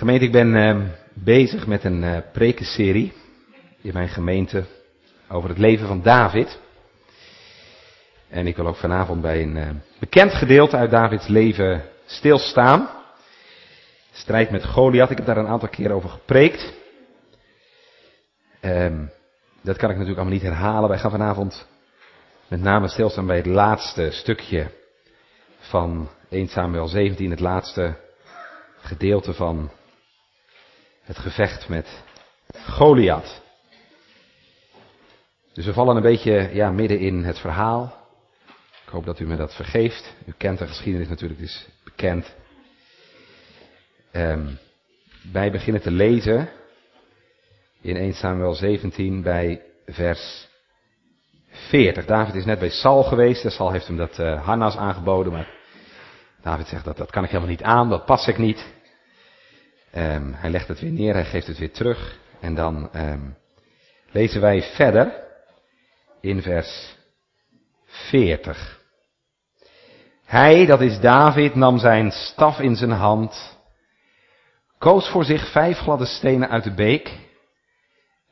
Gemeente, ik ben uh, bezig met een uh, prekenserie in mijn gemeente over het leven van David. En ik wil ook vanavond bij een uh, bekend gedeelte uit Davids leven stilstaan. Strijd met Goliath, ik heb daar een aantal keer over gepreekt. Um, dat kan ik natuurlijk allemaal niet herhalen. Wij gaan vanavond met name stilstaan bij het laatste stukje van 1 Samuel 17, het laatste gedeelte van het gevecht met Goliath. Dus we vallen een beetje ja, midden in het verhaal. Ik hoop dat u me dat vergeeft. U kent de geschiedenis natuurlijk, is bekend. Um, wij beginnen te lezen in 1 Samuel 17 bij vers 40. David is net bij Saul geweest. De Saul heeft hem dat uh, harnas aangeboden, maar David zegt dat dat kan ik helemaal niet aan, dat pas ik niet. Um, hij legt het weer neer, hij geeft het weer terug. En dan um, lezen wij verder in vers 40. Hij, dat is David, nam zijn staf in zijn hand, koos voor zich vijf gladde stenen uit de beek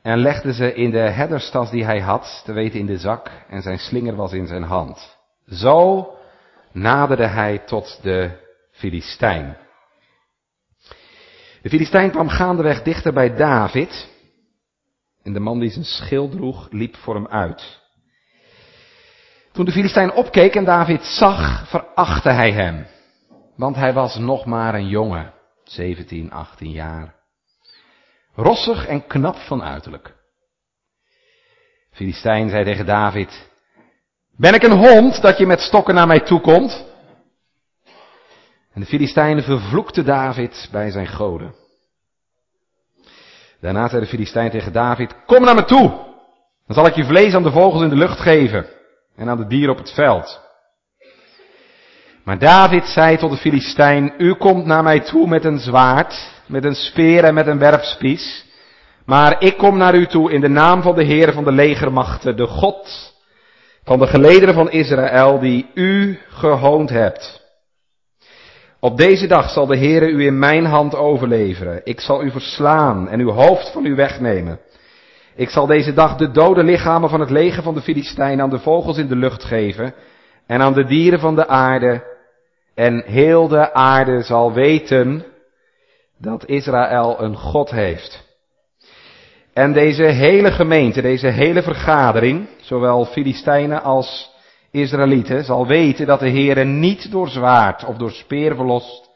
en legde ze in de herderstas die hij had, te weten in de zak, en zijn slinger was in zijn hand. Zo naderde hij tot de Filistijn. De Filistijn kwam gaandeweg dichter bij David. En de man die zijn schild droeg, liep voor hem uit. Toen de Filistijn opkeek en David zag, verachtte hij hem. Want hij was nog maar een jongen, 17, 18 jaar. Rossig en knap van uiterlijk. Filistijn zei tegen David, ben ik een hond dat je met stokken naar mij toe komt? En de Filistijnen vervloekten David bij zijn goden. Daarna zei de Filistijn tegen David, kom naar me toe. Dan zal ik je vlees aan de vogels in de lucht geven en aan de dieren op het veld. Maar David zei tot de Filistijn, u komt naar mij toe met een zwaard, met een speer en met een werpspies. Maar ik kom naar u toe in de naam van de Heer van de legermachten, de God van de gelederen van Israël, die u gehoond hebt. Op deze dag zal de Heere u in mijn hand overleveren. Ik zal u verslaan en uw hoofd van u wegnemen. Ik zal deze dag de dode lichamen van het leger van de Filistijnen aan de vogels in de lucht geven en aan de dieren van de aarde. En heel de aarde zal weten dat Israël een God heeft. En deze hele gemeente, deze hele vergadering, zowel Filistijnen als Israëlieten, zal weten dat de Heere niet door zwaard of door speer verlost,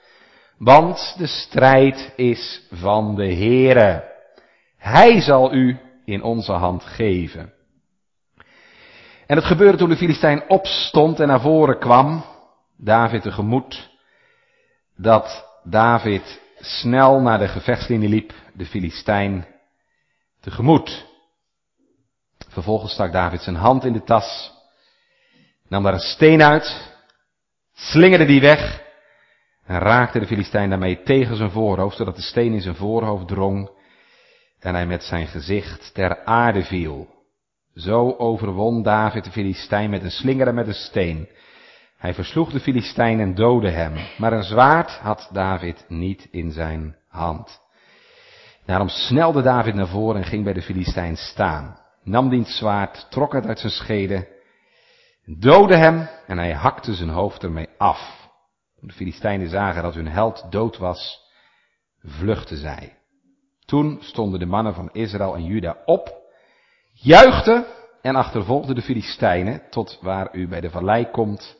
want de strijd is van de Heere. Hij zal u in onze hand geven. En het gebeurde toen de Filistijn opstond en naar voren kwam, David tegemoet, dat David snel naar de gevechtslinie liep, de Filistijn tegemoet. Vervolgens stak David zijn hand in de tas, nam daar een steen uit, slingerde die weg en raakte de Filistijn daarmee tegen zijn voorhoofd, zodat de steen in zijn voorhoofd drong en hij met zijn gezicht ter aarde viel. Zo overwon David de Filistijn met een slinger en met een steen. Hij versloeg de Filistijn en doodde hem, maar een zwaard had David niet in zijn hand. Daarom snelde David naar voren en ging bij de Filistijn staan. Nam diens zwaard, trok het uit zijn schede, doodde hem en hij hakte zijn hoofd ermee af. De Filistijnen zagen dat hun held dood was, vluchtten zij. Toen stonden de mannen van Israël en Juda op, juichten en achtervolgden de Filistijnen tot waar u bij de vallei komt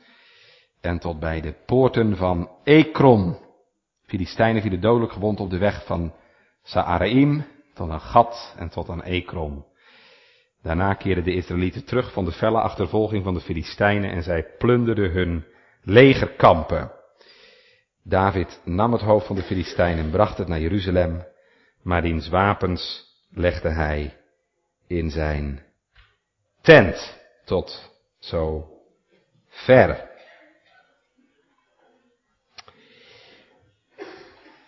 en tot bij de poorten van Ekron. Filistijnen vielen dodelijk gewond op de weg van Saaraim tot aan Gat en tot aan Ekron. Daarna keerden de Israëlieten terug van de felle achtervolging van de Filistijnen en zij plunderden hun legerkampen. David nam het hoofd van de Filistijnen en bracht het naar Jeruzalem, maar diens wapens legde hij in zijn tent tot zo ver.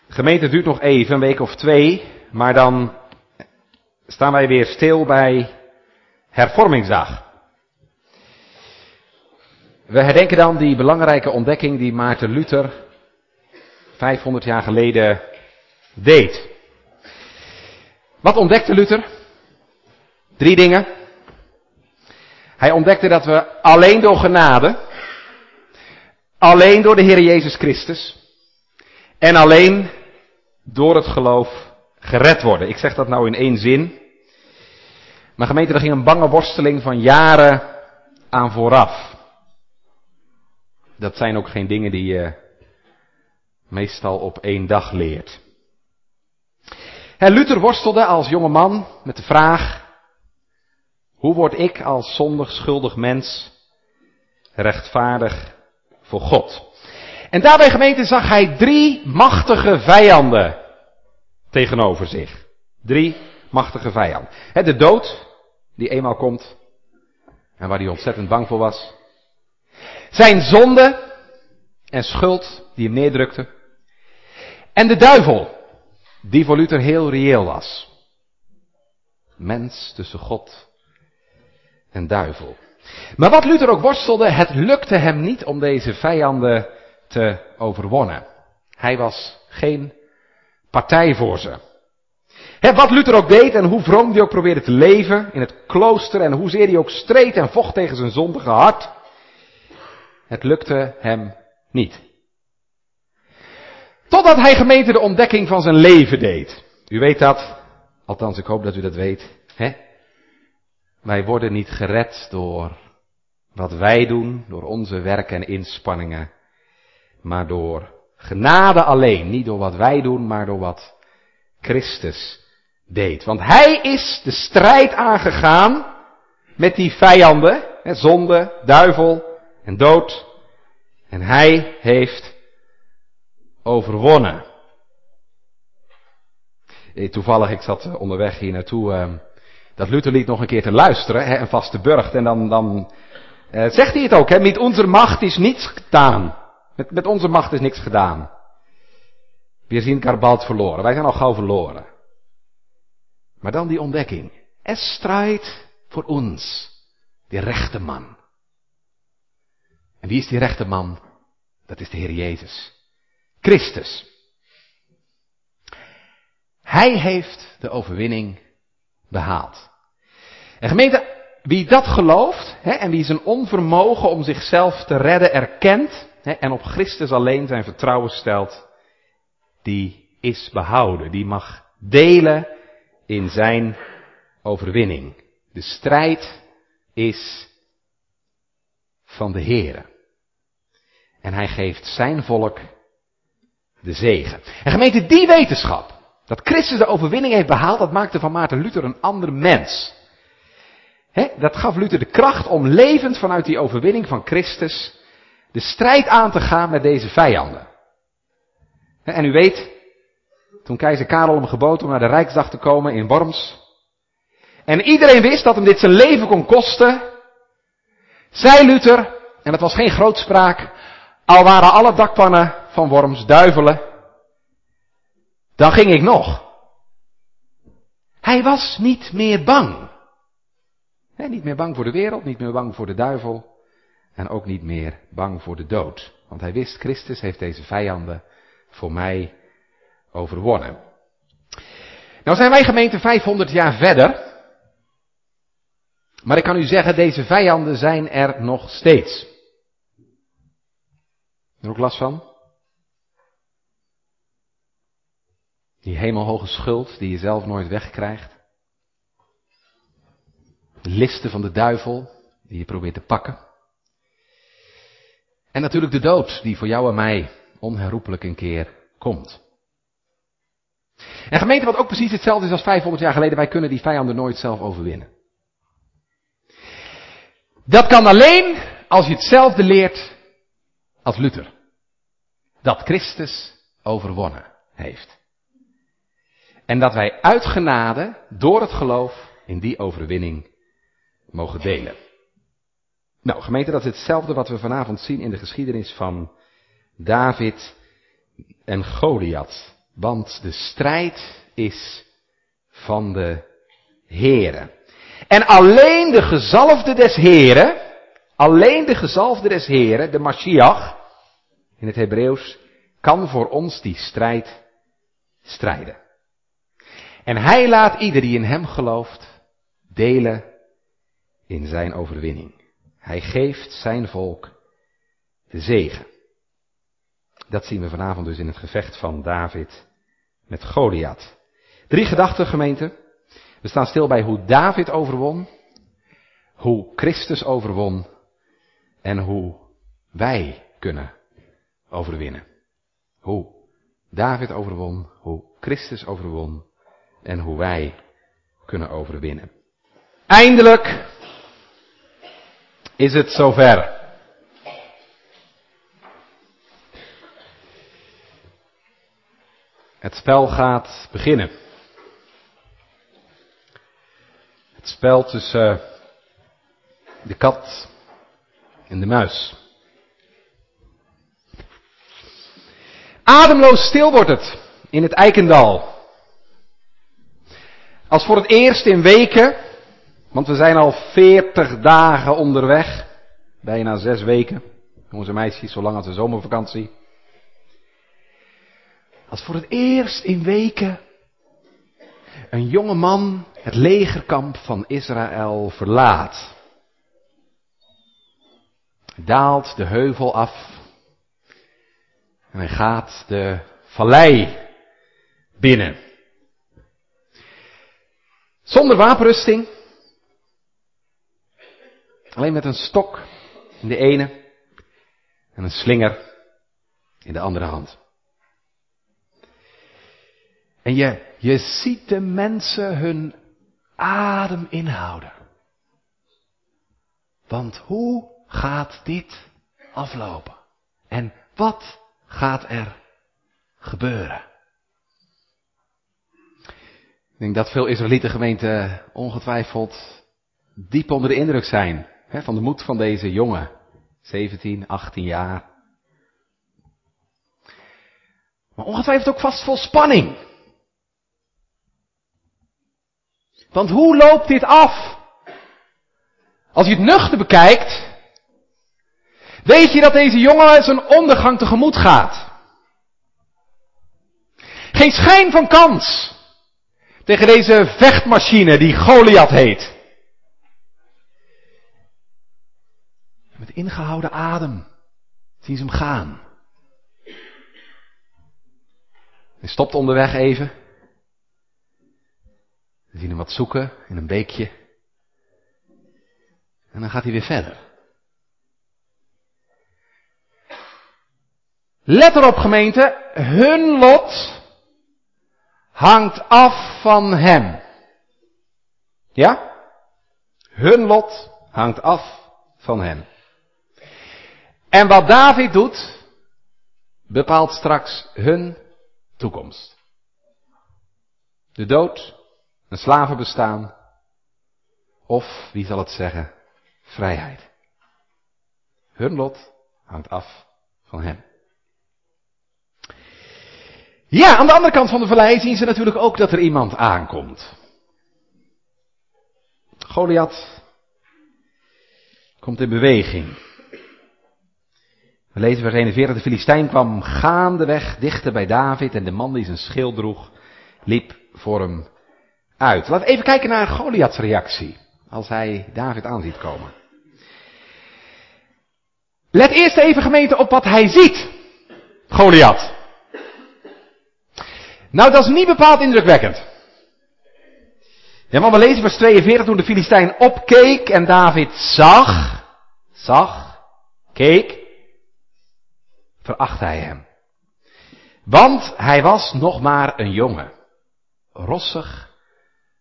Gemeente duurt nog even, een week of twee, maar dan staan wij weer stil bij hervormingsdag. We herdenken dan die belangrijke ontdekking die Maarten Luther 500 jaar geleden deed. Wat ontdekte Luther? Drie dingen. Hij ontdekte dat we alleen door genade, alleen door de Heer Jezus Christus en alleen door het geloof gered worden. Ik zeg dat nou in één zin. Maar gemeente, er ging een bange worsteling van jaren aan vooraf. Dat zijn ook geen dingen die je meestal op één dag leert. Luther worstelde als jonge man met de vraag, hoe word ik als zondig schuldig mens rechtvaardig voor God? En daarbij gemeente zag hij drie machtige vijanden tegenover zich. Drie machtige vijanden. De dood, die eenmaal komt en waar hij ontzettend bang voor was. Zijn zonde en schuld die hem neerdrukte. En de duivel, die voor Luther heel reëel was. Mens tussen God en duivel. Maar wat Luther ook worstelde, het lukte hem niet om deze vijanden te overwonnen. Hij was geen partij voor ze. Wat Luther ook deed en hoe vroom hij ook probeerde te leven in het klooster en hoezeer hij ook streed en vocht tegen zijn zondige hart, het lukte hem niet. Totdat hij gemeente de ontdekking van zijn leven deed. U weet dat, althans ik hoop dat u dat weet. Hè? Wij worden niet gered door wat wij doen, door onze werken en inspanningen, maar door genade alleen. Niet door wat wij doen, maar door wat Christus deed. Want hij is de strijd aangegaan met die vijanden, hè, zonde, duivel en dood. En hij heeft overwonnen. Eh, toevallig, ik zat eh, onderweg hier naartoe, ehm, dat Lutherlied nog een keer te luisteren, hè, en vast te. En dan, dan uh, zegt hij het ook, hè, met onze macht is niets gedaan. Met, met onze macht is niks gedaan. We zien elkaar verloren. Wij zijn al gauw verloren. Maar dan die ontdekking. Er strijdt voor ons, die rechte man. En wie is die rechte man? Dat is de Heer Jezus. Christus. Hij heeft de overwinning behaald. En gemeente, wie dat gelooft hè, en wie zijn onvermogen om zichzelf te redden erkent hè, en op Christus alleen zijn vertrouwen stelt, die is behouden. Die mag delen in zijn overwinning. De strijd is van de Heere. En hij geeft zijn volk de zegen. En gemeente, die wetenschap, dat Christus de overwinning heeft behaald, dat maakte van Maarten Luther een ander mens. dat gaf Luther de kracht om levend vanuit die overwinning van Christus de strijd aan te gaan met deze vijanden. en u weet, toen keizer Karel hem gebood om naar de Rijksdag te komen in Worms, en iedereen wist dat hem dit zijn leven kon kosten, zei Luther, en het was geen grootspraak, al waren alle dakpannen van Worms duivelen, dan ging ik nog. Hij was niet meer bang. niet meer bang voor de wereld, niet meer bang voor de duivel en ook niet meer bang voor de dood. Want hij wist, Christus heeft deze vijanden voor mij overwonnen. Nou zijn wij gemeente 500 jaar verder. Maar ik kan u zeggen, deze vijanden zijn er nog steeds. Er ook last van? Die hemelhoge schuld die je zelf nooit wegkrijgt. De listen van de duivel die je probeert te pakken. En natuurlijk de dood die voor jou en mij onherroepelijk een keer komt. En gemeente wat ook precies hetzelfde is als 500 jaar geleden, wij kunnen die vijanden nooit zelf overwinnen. Dat kan alleen als je hetzelfde leert als Luther. Dat Christus overwonnen heeft. En dat wij uit genade, door het geloof, in die overwinning mogen delen. Nou, gemeente, dat is hetzelfde wat we vanavond zien in de geschiedenis van David en Goliath. Want de strijd is van de Here. En alleen de gezalfde des Heren, alleen de gezalfde des Heren, de Mashiach, in het Hebreeuws, kan voor ons die strijd strijden. En hij laat ieder die in hem gelooft delen in zijn overwinning. Hij geeft zijn volk de zegen. Dat zien we vanavond dus in het gevecht van David met Goliath. Drie gedachten, gemeente. We staan stil bij hoe David overwon, hoe Christus overwon en hoe wij kunnen overwinnen. Hoe David overwon, hoe Christus overwon en hoe wij kunnen overwinnen. Eindelijk is het zover. Het spel gaat beginnen. Het spel tussen de kat en de muis. Ademloos stil wordt het in het Eikendal. Als voor het eerst in weken, want we zijn al veertig dagen onderweg, bijna zes weken, jongens en meisjes, zo lang als de zomervakantie. Als voor het eerst in weken een jonge man het legerkamp van Israël verlaat. daalt de heuvel af en hij gaat de vallei binnen. Zonder wapenrusting. Alleen met een stok in de ene en een slinger in de andere hand. En je, je ziet de mensen hun adem inhouden. Want hoe gaat dit aflopen? En wat gaat er gebeuren? Ik denk dat veel Israëlieten gemeenten ongetwijfeld diep onder de indruk zijn hè, van de moed van deze jongen, 17, 18 jaar. Maar ongetwijfeld ook vast vol spanning. Want hoe loopt dit af? Als je het nuchter bekijkt, weet je dat deze jongen zijn ondergang tegemoet gaat. Geen schijn van kans tegen deze vechtmachine die Goliath heet. Met ingehouden adem zien ze hem gaan. Hij stopt onderweg even. Zien hem wat zoeken in een beekje. En dan gaat hij weer verder. Let erop gemeente, hun lot hangt af van hem. Ja? Hun lot hangt af van hem. En wat David doet, bepaalt straks hun toekomst. De dood een slavenbestaan of, wie zal het zeggen, vrijheid. Hun lot hangt af van hem. Ja, aan de andere kant van de vallei zien ze natuurlijk ook dat er iemand aankomt. Goliath komt in beweging. We lezen vers 41, de Filistijn kwam gaandeweg dichter bij David en de man die zijn schild droeg, liep voor hem uit. Laten we even kijken naar Goliaths reactie. Als hij David aan ziet komen. Let eerst even gemeente op wat hij ziet. Goliath. Nou, dat is niet bepaald indrukwekkend. Ja, maar we lezen vers 42 toen de Filistijn opkeek en David zag, zag, keek, veracht hij hem. Want hij was nog maar een jongen, rossig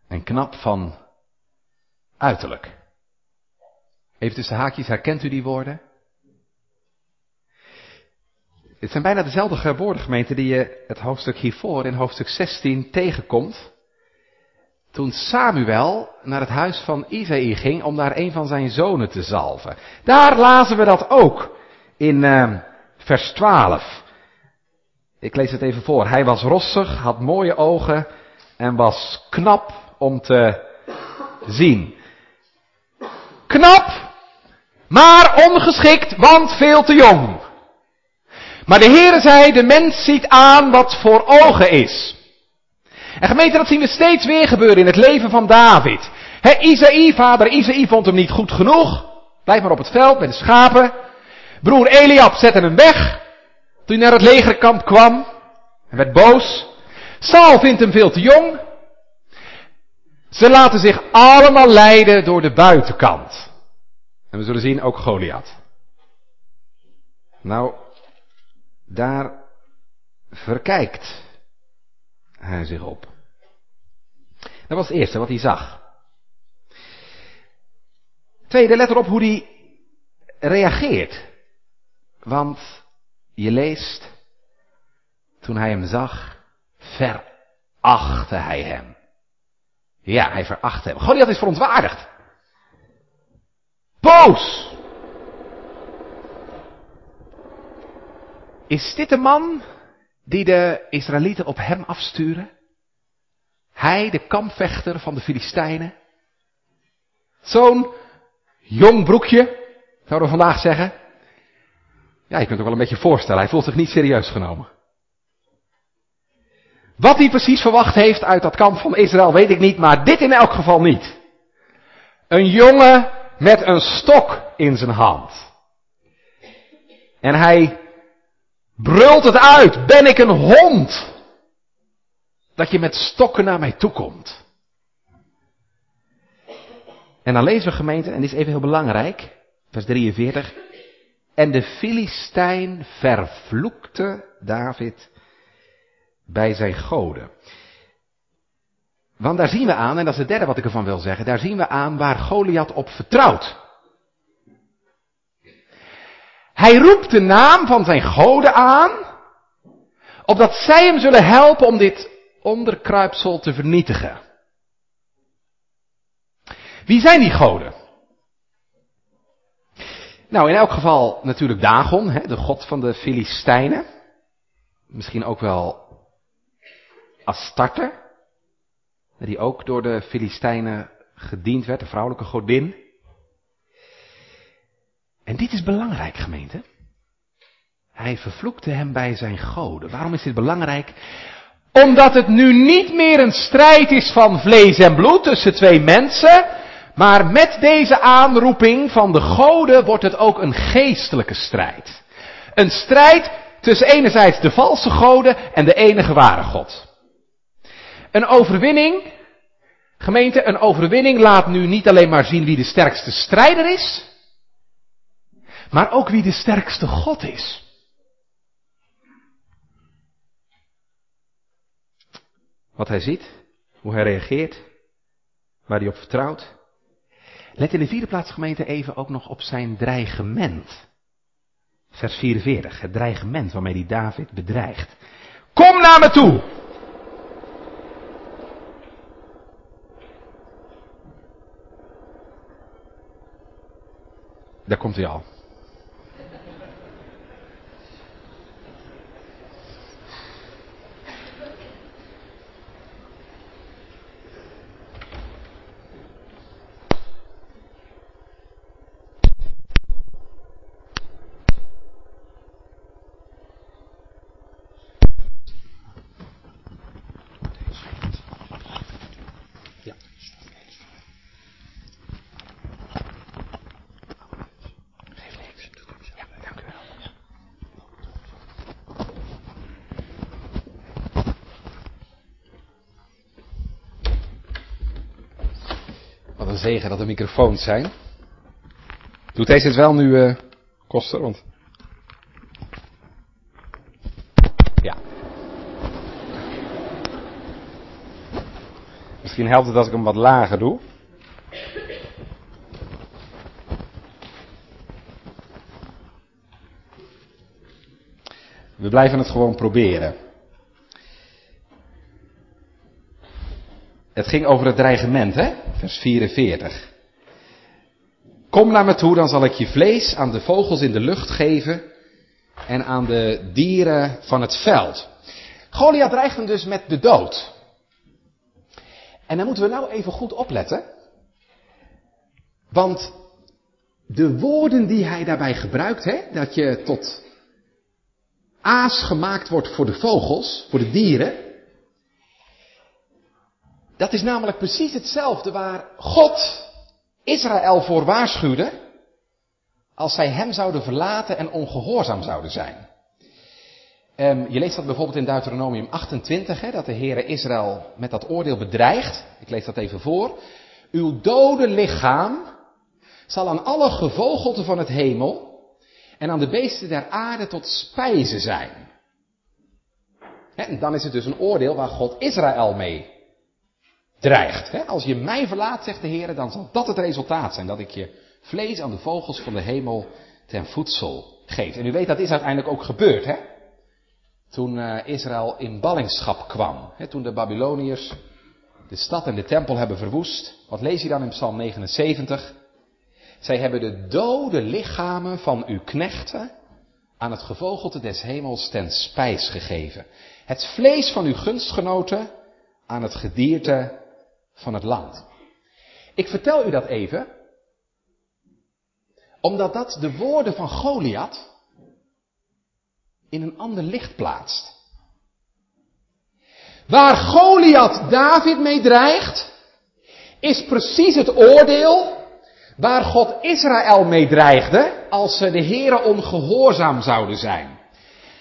en knap van uiterlijk. Even tussen haakjes, herkent u die woorden? Het zijn bijna dezelfde woorden, gemeente, die je het hoofdstuk hiervoor, in hoofdstuk 16, tegenkomt. Toen Samuel naar het huis van Isaïe ging om daar een van zijn zonen te zalven. Daar lazen we dat ook in uh, vers 12. Ik lees het even voor. Hij was rossig, had mooie ogen en was knap om te zien. Knap, maar ongeschikt, want veel te jong. Maar de Heere zei, de mens ziet aan wat voor ogen is. En gemeente, dat zien we steeds weer gebeuren in het leven van David. He, Isaïe, vader Isaïe vond hem niet goed genoeg. Blijf maar op het veld met de schapen. Broer Eliab zette hem weg. Toen hij naar het legerkamp kwam. Hij werd boos. Saul vindt hem veel te jong. Ze laten zich allemaal leiden door de buitenkant. En we zullen zien ook Goliath. Nou, daar verkijkt hij zich op. Dat was het eerste wat hij zag. Tweede, let erop hoe hij reageert. Want je leest, toen hij hem zag, verachtte hij hem. Ja, hij verachtte hem. Goliath is verontwaardigd. Boos. Is dit de man die de Israëlieten op hem afsturen? Hij, de kampvechter van de Filistijnen? Zo'n jong broekje, zouden we vandaag zeggen. Ja, je kunt het wel een beetje voorstellen, hij voelt zich niet serieus genomen. Wat hij precies verwacht heeft uit dat kamp van Israël weet ik niet, maar dit in elk geval niet. Een jongen met een stok in zijn hand. En hij brult het uit, ben ik een hond? Dat je met stokken naar mij toe komt. En dan lezen we gemeente, en dit is even heel belangrijk, vers 43. En de Filistijn vervloekte David bij zijn goden. Want daar zien we aan, en dat is het derde wat ik ervan wil zeggen, daar zien we aan waar Goliath op vertrouwt. Hij roept de naam van zijn goden aan, opdat zij hem zullen helpen om dit onderkruipsel te vernietigen. Wie zijn die goden? Nou, in elk geval natuurlijk Dagon, de god van de Filistijnen. Misschien ook wel Astarte, die ook door de Filistijnen gediend werd, de vrouwelijke godin. En dit is belangrijk, gemeente. Hij vervloekte hem bij zijn goden. Waarom is dit belangrijk? Omdat het nu niet meer een strijd is van vlees en bloed tussen twee mensen, maar met deze aanroeping van de goden wordt het ook een geestelijke strijd. Een strijd tussen enerzijds de valse goden en de enige ware God. Een overwinning, gemeente, een overwinning laat nu niet alleen maar zien wie de sterkste strijder is, maar ook wie de sterkste God is. Wat hij ziet, hoe hij reageert, waar hij op vertrouwt. Let in de vierde plaats gemeente even ook nog op zijn dreigement. Vers 44, het dreigement waarmee hij David bedreigt. Kom naar me toe! Daar komt hij al. zegen dat er microfoons zijn. Doet deze het wel nu, uh, Koster? Want... Ja. Misschien helpt het als ik hem wat lager doe. We blijven het gewoon proberen. Het ging over het dreigement, hè? Vers 44. Kom naar me toe, dan zal ik je vlees aan de vogels in de lucht geven en aan de dieren van het veld. Goliath dreigt hem dus met de dood. En dan moeten we nou even goed opletten. Want de woorden die hij daarbij gebruikt, hè, dat je tot aas gemaakt wordt voor de vogels, voor de dieren, Dat is namelijk precies hetzelfde waar God Israël voor waarschuwde als zij hem zouden verlaten en ongehoorzaam zouden zijn. Um, je leest dat bijvoorbeeld in Deuteronomium 28, hè, dat de Heere Israël met dat oordeel bedreigt. Ik lees dat even voor. Uw dode lichaam zal aan alle gevogelte van het hemel en aan de beesten der aarde tot spijze zijn. En dan is het dus een oordeel waar God Israël mee dreigt. Als je mij verlaat, zegt de Heer, dan zal dat het resultaat zijn. Dat ik je vlees aan de vogels van de hemel ten voedsel geef. En u weet, dat is uiteindelijk ook gebeurd. Hè? Toen uh, Israël in ballingschap kwam. Hè? Toen de Babyloniërs de stad en de tempel hebben verwoest. Wat lees je dan in Psalm 79? Zij hebben de dode lichamen van uw knechten aan het gevogelte des hemels ten spijs gegeven. Het vlees van uw gunstgenoten aan het gedierte van het land. Ik vertel u dat even, omdat dat de woorden van Goliath in een ander licht plaatst. Waar Goliath David mee dreigt, is precies het oordeel waar God Israël mee dreigde als ze de heren ongehoorzaam zouden zijn.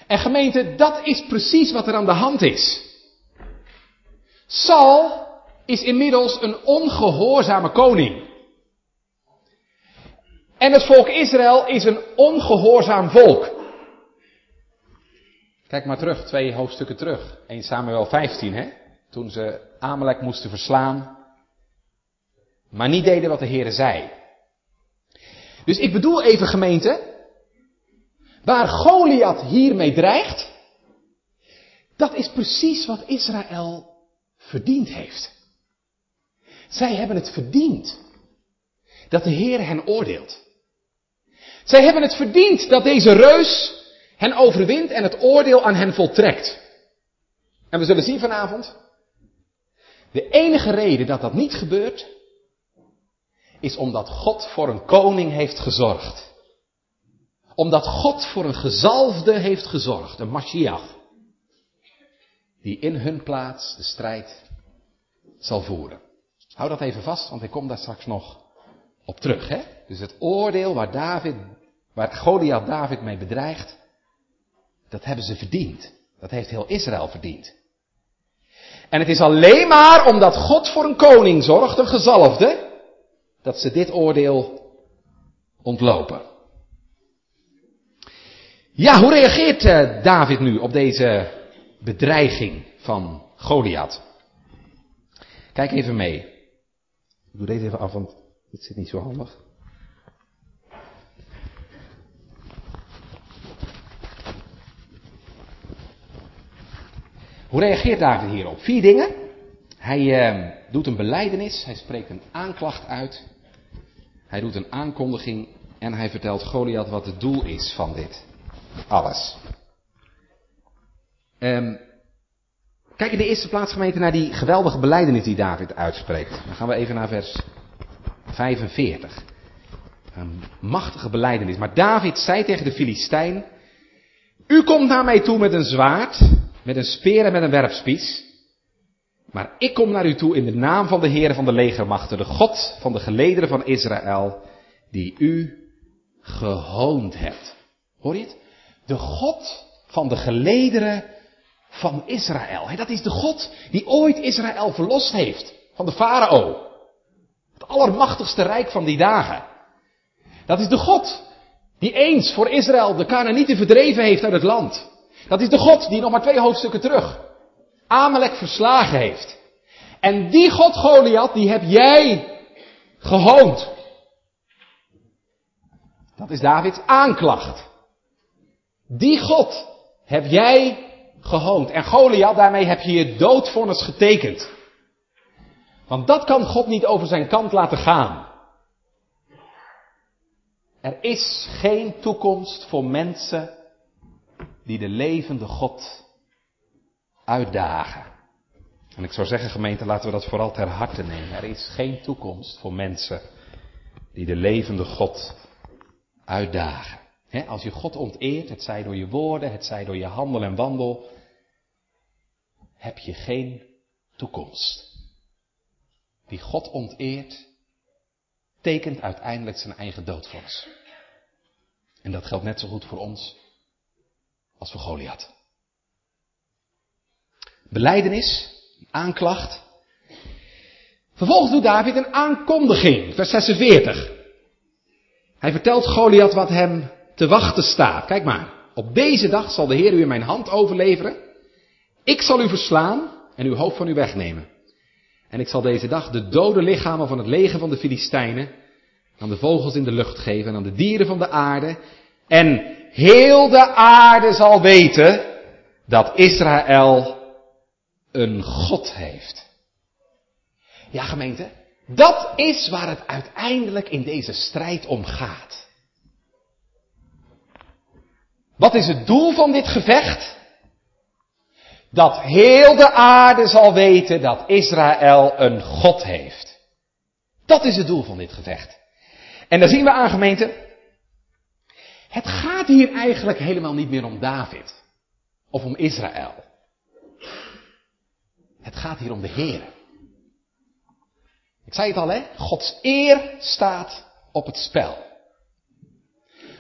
En gemeente, dat is precies wat er aan de hand is. Saul is inmiddels een ongehoorzame koning. En het volk Israël is een ongehoorzaam volk. Kijk maar terug, twee hoofdstukken terug. 1 Samuel 15, hè? Toen ze Amalek moesten verslaan. Maar niet deden wat de Heer zei. Dus ik bedoel even gemeente. Waar Goliath hiermee dreigt. Dat is precies wat Israël verdiend heeft. Zij hebben het verdiend dat de Heer hen oordeelt. Zij hebben het verdiend dat deze reus hen overwint en het oordeel aan hen voltrekt. En we zullen zien vanavond, de enige reden dat dat niet gebeurt, is omdat God voor een koning heeft gezorgd. Omdat God voor een gezalfde heeft gezorgd, een Mashiach, die in hun plaats de strijd zal voeren. Hou dat even vast, want ik kom daar straks nog op terug. Hè? Dus het oordeel waar, David, waar Goliath David mee bedreigt, dat hebben ze verdiend. Dat heeft heel Israël verdiend. En het is alleen maar omdat God voor een koning zorgt, een gezalfde, dat ze dit oordeel ontlopen. Ja, hoe reageert uh, David nu op deze bedreiging van Goliath? Kijk even mee. Ik doe deze even af, want dit zit niet zo handig. Hoe reageert David hierop? Vier dingen. Hij uh, doet een beleidenis, hij spreekt een aanklacht uit, hij doet een aankondiging en hij vertelt Goliath wat het doel is van dit alles. Um, kijk in de eerste plaats gemeente naar die geweldige beleidenis die David uitspreekt. Dan gaan we even naar vers 45. Een machtige beleidenis. Maar David zei tegen de Filistijn, u komt naar mij toe met een zwaard, met een speer en met een werpspies. Maar ik kom naar u toe in de naam van de Heer van de legermachten, de God van de gelederen van Israël, die u gehoond hebt. Hoor je het? De God van de gelederen van Israël. Dat is de God die ooit Israël verlost heeft van de farao. Het allermachtigste rijk van die dagen. Dat is de God die eens voor Israël de Canaanieten verdreven heeft uit het land. Dat is de God die nog maar twee hoofdstukken terug Amalek verslagen heeft. En die God Goliath, die heb jij gehoond. Dat is Davids aanklacht. Die God heb jij gehoond. En Goliath, daarmee heb je je doodvonnis getekend. Want dat kan God niet over zijn kant laten gaan. Er is geen toekomst voor mensen die de levende God uitdagen. En ik zou zeggen, gemeente, laten we dat vooral ter harte nemen. Er is geen toekomst voor mensen die de levende God uitdagen. Als je God onteert, het zij door je woorden, het zij door je handel en wandel, heb je geen toekomst. die God onteert, tekent uiteindelijk zijn eigen doodvonnis. En dat geldt net zo goed voor ons als voor Goliath. Beleidenis, aanklacht. Vervolgens doet David een aankondiging, vers 46. Hij vertelt Goliath wat hem te wachten staat. Kijk maar, op deze dag zal de Heer u in mijn hand overleveren. Ik zal u verslaan en uw hoofd van u wegnemen. En ik zal deze dag de dode lichamen van het leger van de Filistijnen aan de vogels in de lucht geven en aan de dieren van de aarde. En heel de aarde zal weten dat Israël een God heeft. Ja gemeente, dat is waar het uiteindelijk in deze strijd om gaat. Wat is het doel van dit gevecht? Dat heel de aarde zal weten dat Israël een God heeft. Dat is het doel van dit gevecht. En daar zien we aan gemeente. Het gaat hier eigenlijk helemaal niet meer om David. Of om Israël. Het gaat hier om de Heer. Ik zei het al, hè? Gods eer staat op het spel.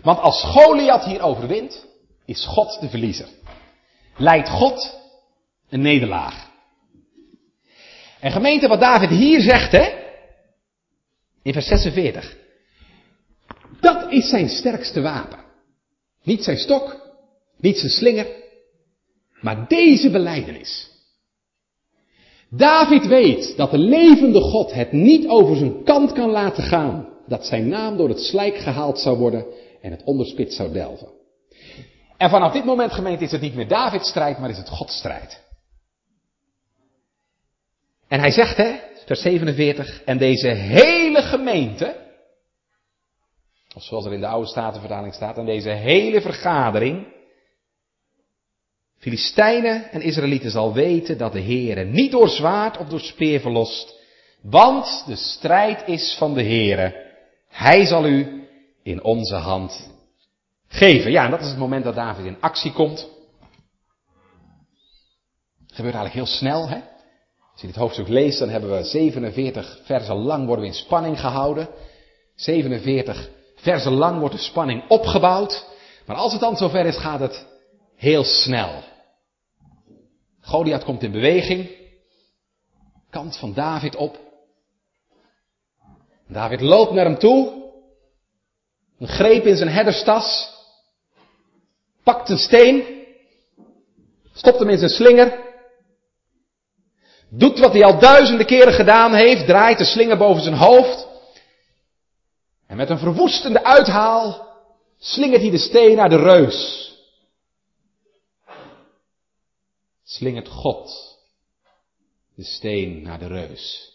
Want als Goliath hier overwint, is God de verliezer. Leidt God een nederlaag. En gemeente, wat David hier zegt, hè? In vers 46. Dat is zijn sterkste wapen. Niet zijn stok, niet zijn slinger, maar deze beleidenis. David weet dat de levende God het niet over zijn kant kan laten gaan, dat zijn naam door het slijk gehaald zou worden en het onderspit zou delven. En vanaf dit moment, gemeente, is het niet meer Davids strijd, maar is het Gods strijd. En hij zegt, hè, vers 47, en deze hele gemeente, of zoals er in de oude statenvertaling staat, en deze hele vergadering, Filistijnen en Israëlieten zal weten dat de Heere niet door zwaard of door speer verlost, want de strijd is van de Heere. Hij zal u in onze hand geven. Ja, en dat is het moment dat David in actie komt. Gebeurt eigenlijk heel snel, hè? Als je dit hoofdstuk leest, dan hebben we 47 versen lang worden we in spanning gehouden. 47 versen lang wordt de spanning opgebouwd. Maar als het dan zover is, gaat het heel snel. Goliath komt in beweging. Kant van David op. David loopt naar hem toe. Een greep in zijn herderstas. Pakt een steen. Stopt hem in zijn slinger. Doet wat hij al duizenden keren gedaan heeft. Draait de slinger boven zijn hoofd. En met een verwoestende uithaal slingert hij de steen naar de reus. slingert God de steen naar de reus.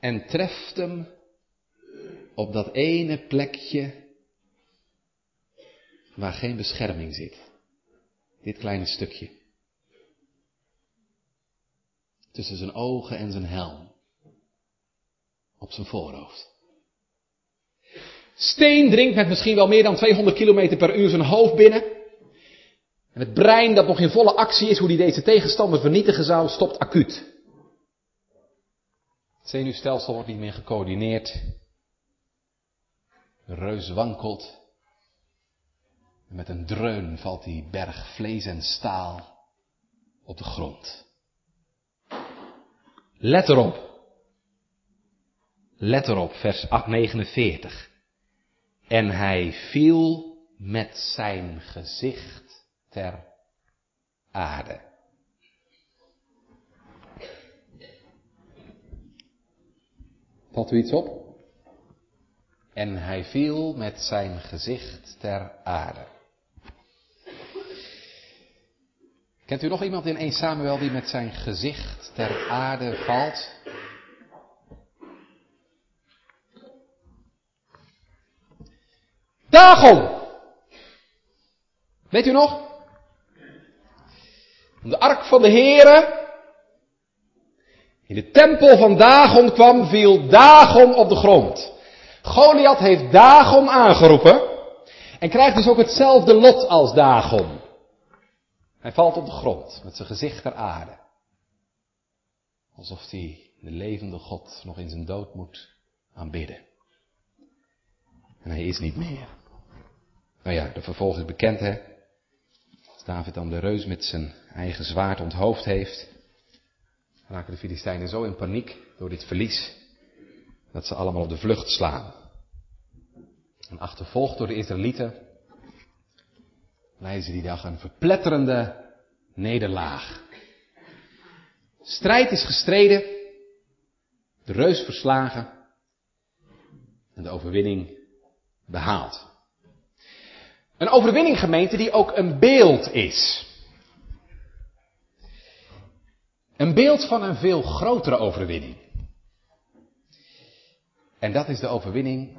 En treft hem op dat ene plekje waar geen bescherming zit. Dit kleine stukje. Tussen zijn ogen en zijn helm. Op zijn voorhoofd. Steen dringt met misschien wel meer dan 200 km per uur zijn hoofd binnen. En het brein dat nog in volle actie is hoe die deze tegenstander vernietigen zou, stopt acuut. Het zenuwstelsel wordt niet meer gecoördineerd. Reus wankelt. En met een dreun valt die berg vlees en staal op de grond. Let erop. Let erop, vers 49. En hij viel met zijn gezicht ter aarde. Valt u iets op? En hij viel met zijn gezicht ter aarde. Kent u nog iemand in 1 Samuel die met zijn gezicht ter aarde valt? Dagon! Weet u nog? de ark van de Here in de tempel van Dagon kwam, viel Dagon op de grond. Goliath heeft Dagon aangeroepen en krijgt dus ook hetzelfde lot als Dagon. Hij valt op de grond met zijn gezicht ter aarde. Alsof hij de levende God, nog in zijn dood moet aanbidden. En hij is niet meer. Nou ja, de vervolg is bekend hè. Als David dan de reus met zijn eigen zwaard onthoofd heeft, raken de Filistijnen zo in paniek door dit verlies, dat ze allemaal op de vlucht slaan. En achtervolgd door de Israëlieten, leiden ze die dag een verpletterende nederlaag. Strijd is gestreden, de reus verslagen en de overwinning behaald. Een overwinning gemeente die ook een beeld is. Een beeld van een veel grotere overwinning. En dat is de overwinning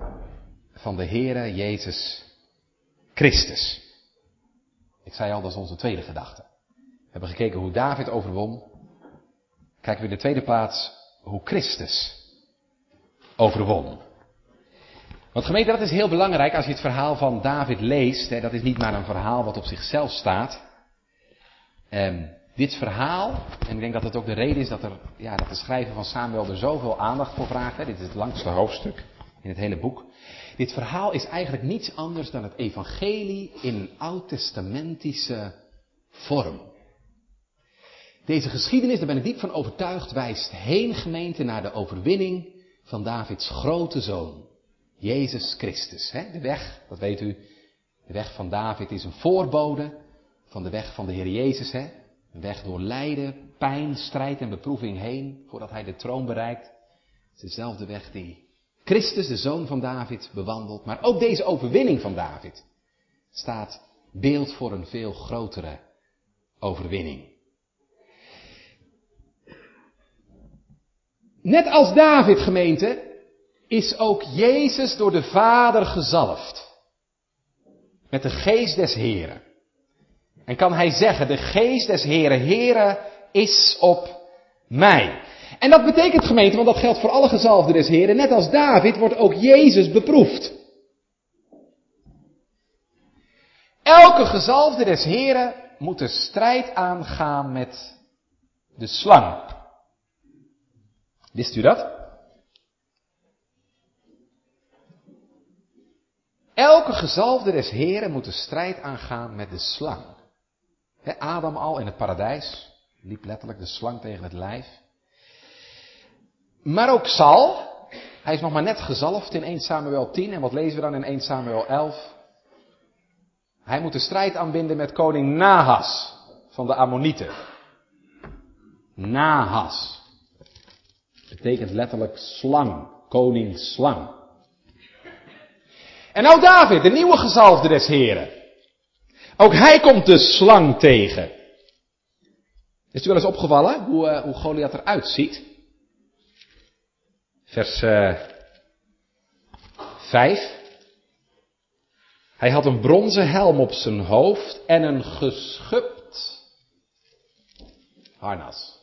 van de Heere Jezus Christus. Ik zei al, dat is onze tweede gedachte. We hebben gekeken hoe David overwon. Kijken we in de tweede plaats hoe Christus overwon. Want gemeente, dat is heel belangrijk als je het verhaal van David leest. Hè, dat is niet maar een verhaal wat op zichzelf staat. Um, dit verhaal, en ik denk dat het ook de reden is dat, er, ja, dat de schrijver van Samuel er zoveel aandacht voor vraagt. Hè, dit is het langste hoofdstuk in het hele boek. Dit verhaal is eigenlijk niets anders dan het evangelie in een oud-testamentische vorm. Deze geschiedenis, daar ben ik diep van overtuigd, wijst heen gemeente naar de overwinning van Davids grote zoon, Jezus Christus. Hè? De weg, dat weet u, de weg van David is een voorbode van de weg van de Heer Jezus. Hè? Een weg door lijden, pijn, strijd en beproeving heen, voordat hij de troon bereikt. Het is dezelfde weg die Christus, de zoon van David, bewandelt. Maar ook deze overwinning van David staat beeld voor een veel grotere overwinning. Net als David, gemeente, is ook Jezus door de Vader gezalfd. Met de geest des Heren. En kan hij zeggen, de geest des Heren, Heren is op mij. En dat betekent gemeente, want dat geldt voor alle gezalfden des Heren, net als David wordt ook Jezus beproefd. Elke gezalfde des Heren moet de strijd aangaan met de slang. Wist u dat? Elke gezalfde des Heren moet de strijd aangaan met de slang. Adam al in het paradijs liep letterlijk de slang tegen het lijf. Maar ook Sal, hij is nog maar net gezalfd in 1 Samuel 10 en wat lezen we dan in 1 Samuel 11? Hij moet de strijd aanbinden met koning Nahas van de Ammonieten. Nahas. Betekent letterlijk slang, koning slang. En nou David, de nieuwe gezalfde des heren. Ook hij komt de slang tegen. Is u wel eens opgevallen hoe, uh, hoe Goliath eruit ziet? Vers uh, eh, 5. Hij had een bronzen helm op zijn hoofd en een geschupt harnas.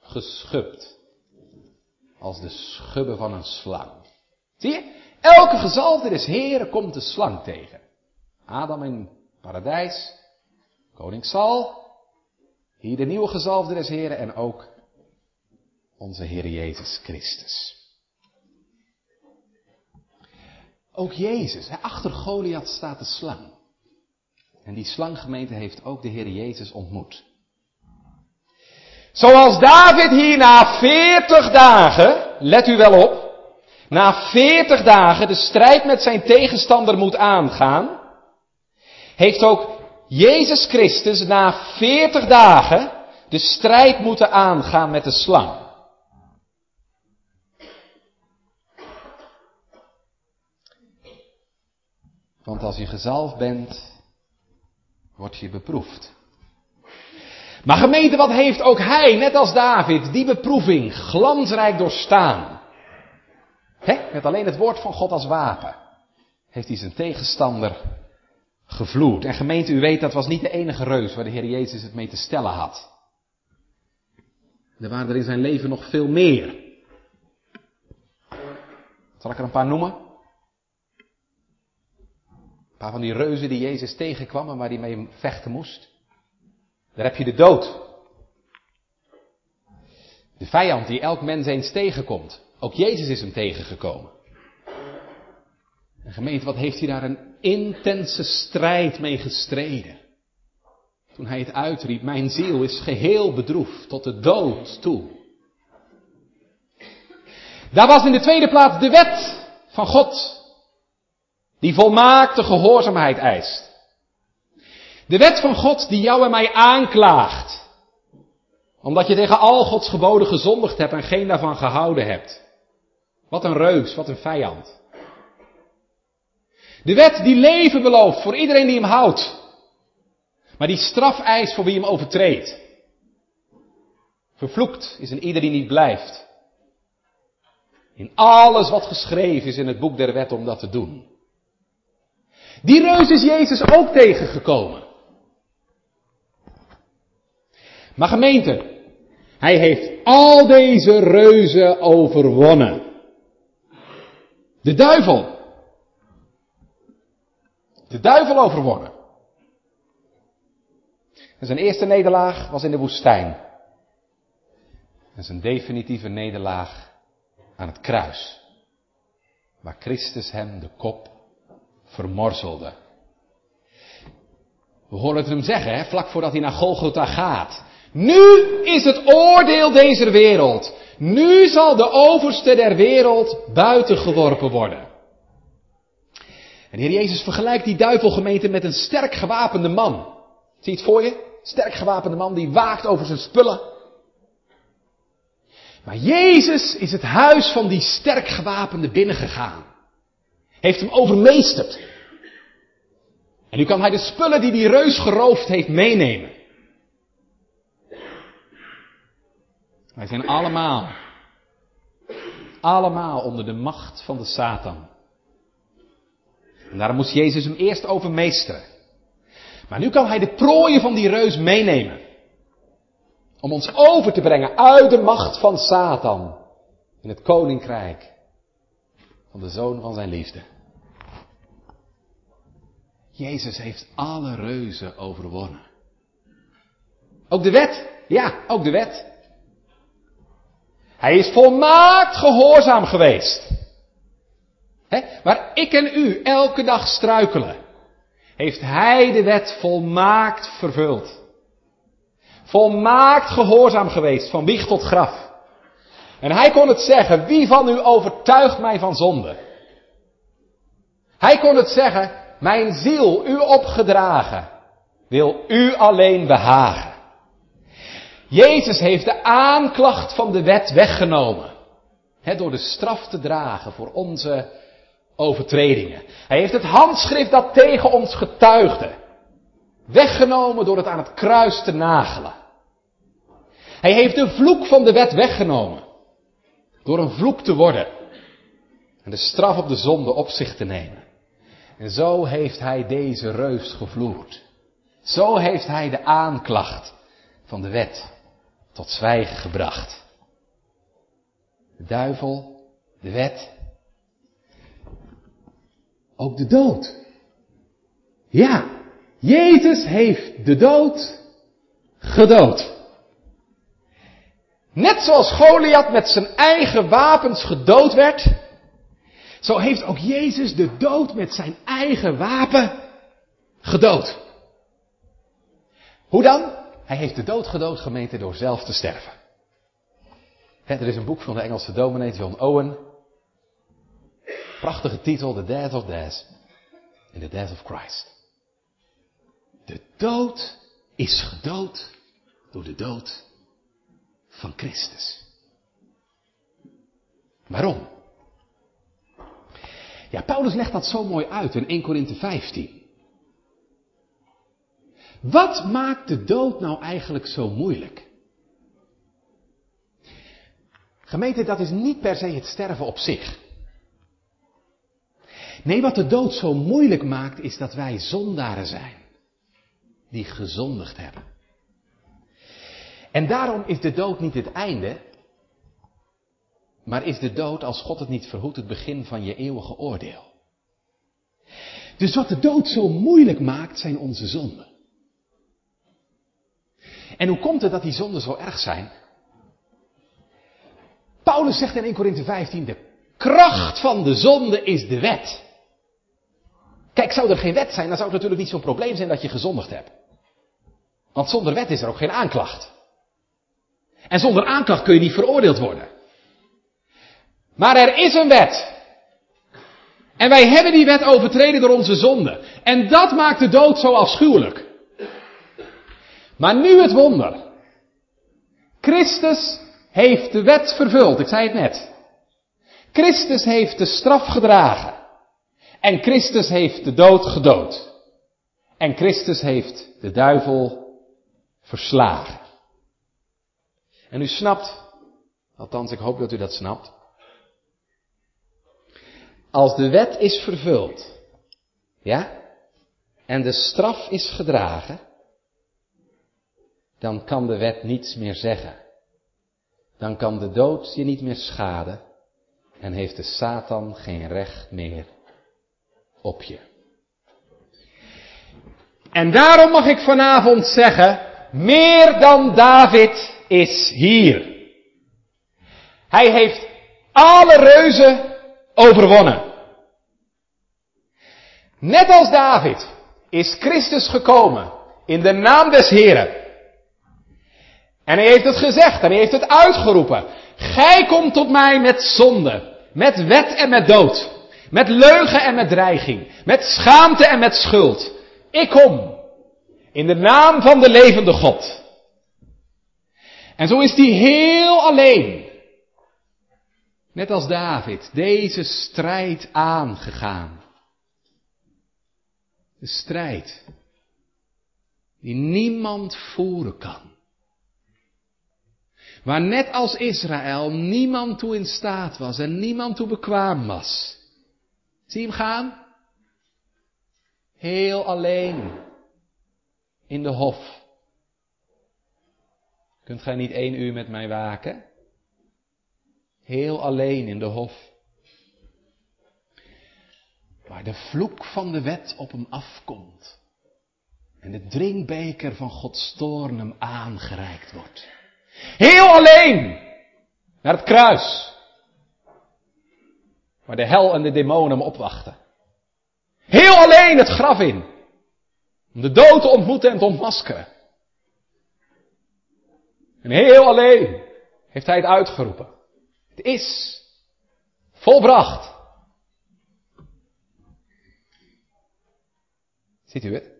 Geschupt. Als de schubben van een slang. Zie je? Elke gezalfde des Heren komt de slang tegen. Adam in paradijs, koning Sal, hier de nieuwe gezalfde des Heren en ook onze Heer Jezus Christus. Ook Jezus, achter Goliath staat de slang. En die slanggemeente heeft ook de Heer Jezus ontmoet. Zoals David hier na 40 dagen, let u wel op, na 40 dagen de strijd met zijn tegenstander moet aangaan, heeft ook Jezus Christus na 40 dagen de strijd moeten aangaan met de slang. Want als je gezalfd bent, word je beproefd. Maar gemeente, wat heeft ook hij, net als David, die beproeving glansrijk doorstaan? He, met alleen het woord van God als wapen heeft hij zijn tegenstander gevloerd. En gemeente, u weet, dat was niet de enige reus waar de Heer Jezus het mee te stellen had. Er waren er in zijn leven nog veel meer. Zal ik er een paar noemen? Een paar van die reuzen die Jezus tegenkwam en waar hij mee vechten moest. Daar heb je de dood. De vijand die elk mens eens tegenkomt. Ook Jezus is hem tegengekomen. En gemeente, wat heeft hij daar een intense strijd mee gestreden? Toen hij het uitriep, mijn ziel is geheel bedroefd tot de dood toe. Daar was in de tweede plaats de wet van God, die volmaakte gehoorzaamheid eist. De wet van God die jou en mij aanklaagt, omdat je tegen al Gods geboden gezondigd hebt en geen daarvan gehouden hebt. Wat een reus, wat een vijand. De wet die leven belooft voor iedereen die hem houdt. Maar die straf eist voor wie hem overtreedt. Vervloekt is een ieder die niet blijft. In alles wat geschreven is in het boek der wet om dat te doen. Die reus is Jezus ook tegengekomen. Maar gemeente, hij heeft al deze reuzen overwonnen. De duivel. De duivel overwonnen. En zijn eerste nederlaag was in de woestijn. En zijn definitieve nederlaag aan het kruis. Waar Christus hem de kop vermorzelde. We horen het hem zeggen, hè, vlak voordat hij naar Golgotha gaat. Nu is het oordeel deze wereld. Nu zal de overste der wereld buiten geworpen worden. En de Heer Jezus vergelijkt die duivelgemeente met een sterk gewapende man. Zie je het voor je? Sterk gewapende man die waakt over zijn spullen. Maar Jezus is het huis van die sterk gewapende binnengegaan. Heeft hem overmeesterd. En nu kan hij de spullen die die reus geroofd heeft meenemen. Wij zijn allemaal, allemaal onder de macht van de Satan. En daarom moest Jezus hem eerst overmeesteren. Maar nu kan hij de prooien van die reus meenemen. Om ons over te brengen uit de macht van Satan. In het koninkrijk van de zoon van zijn liefde. Jezus heeft alle reuzen overwonnen. Ook de wet. Ja, ook de wet. Hij is volmaakt gehoorzaam geweest. He? Waar ik en u elke dag struikelen, heeft Hij de wet volmaakt vervuld. Volmaakt gehoorzaam geweest, van wieg tot graf. En Hij kon het zeggen, wie van u overtuigt mij van zonde? Hij kon het zeggen, mijn ziel, u opgedragen, wil u alleen behagen. Jezus heeft de aanklacht van de wet weggenomen. door de straf te dragen voor onze overtredingen. Hij heeft het handschrift dat tegen ons getuigde. Weggenomen door het aan het kruis te nagelen. Hij heeft de vloek van de wet weggenomen. Door een vloek te worden. En de straf op de zonde op zich te nemen. En zo heeft hij deze reus gevloerd. Zo heeft hij de aanklacht van de wet tot zwijgen gebracht. De duivel, de wet, ook de dood. Ja, Jezus heeft de dood gedood. Net zoals Goliath met zijn eigen wapens gedood werd, zo heeft ook Jezus de dood met zijn eigen wapen gedood. Hoe dan? Hij heeft de dood gedood gemeente door zelf te sterven. er is een boek van de Engelse dominee John Owen. Prachtige titel, The Death of Death. In the Death of Christ. De dood is gedood door de dood van Christus. Waarom? Ja, Paulus legt dat zo mooi uit in 1 Korinthe 15. Wat maakt de dood nou eigenlijk zo moeilijk? Gemeente, dat is niet per se het sterven op zich. Nee, wat de dood zo moeilijk maakt, is dat wij zondaren zijn. Die gezondigd hebben. En daarom is de dood niet het einde, maar is de dood, als God het niet verhoedt, het begin van je eeuwige oordeel. Dus wat de dood zo moeilijk maakt, zijn onze zonden. En hoe komt het dat die zonden zo erg zijn? Paulus zegt in 1 Korinthe 15, de kracht van de zonde is de wet. Kijk, zou er geen wet zijn, dan zou het natuurlijk niet zo'n probleem zijn dat je gezondigd hebt. Want zonder wet is er ook geen aanklacht. En zonder aanklacht kun je niet veroordeeld worden. Maar er is een wet. En wij hebben die wet overtreden door onze zonde. En dat maakt de dood zo afschuwelijk. Maar nu het wonder. Christus heeft de wet vervuld, ik zei het net. Christus heeft de straf gedragen. En Christus heeft de dood gedood. En Christus heeft de duivel verslagen. En u snapt, althans ik hoop dat u dat snapt. Als de wet is vervuld, ja, en de straf is gedragen, dan kan de wet niets meer zeggen. Dan kan de dood je niet meer schaden en heeft de Satan geen recht meer op je. En daarom mag ik vanavond zeggen, meer dan David is hier. Hij heeft alle reuzen overwonnen. Net als David is Christus gekomen in de naam des Heren. En hij heeft het gezegd en hij heeft het uitgeroepen. Gij komt tot mij met zonde, met wet en met dood, met leugen en met dreiging, met schaamte en met schuld. Ik kom in de naam van de levende God. En zo is hij heel alleen, net als David, deze strijd aangegaan. De strijd die niemand voeren kan. Waar net als Israël niemand toe in staat was en niemand toe bekwaam was. Zie hem gaan? Heel alleen in de hof. Kunt gij niet één uur met mij waken? Heel alleen in de hof. Waar de vloek van de wet op hem afkomt. En de drinkbeker van Gods toorn hem aangereikt wordt. Heel alleen naar het kruis. Waar de hel en de demonen hem opwachten. Heel alleen het graf in. Om de dood te ontmoeten en te ontmaskeren. En heel alleen heeft hij het uitgeroepen. Het is volbracht. Ziet u het?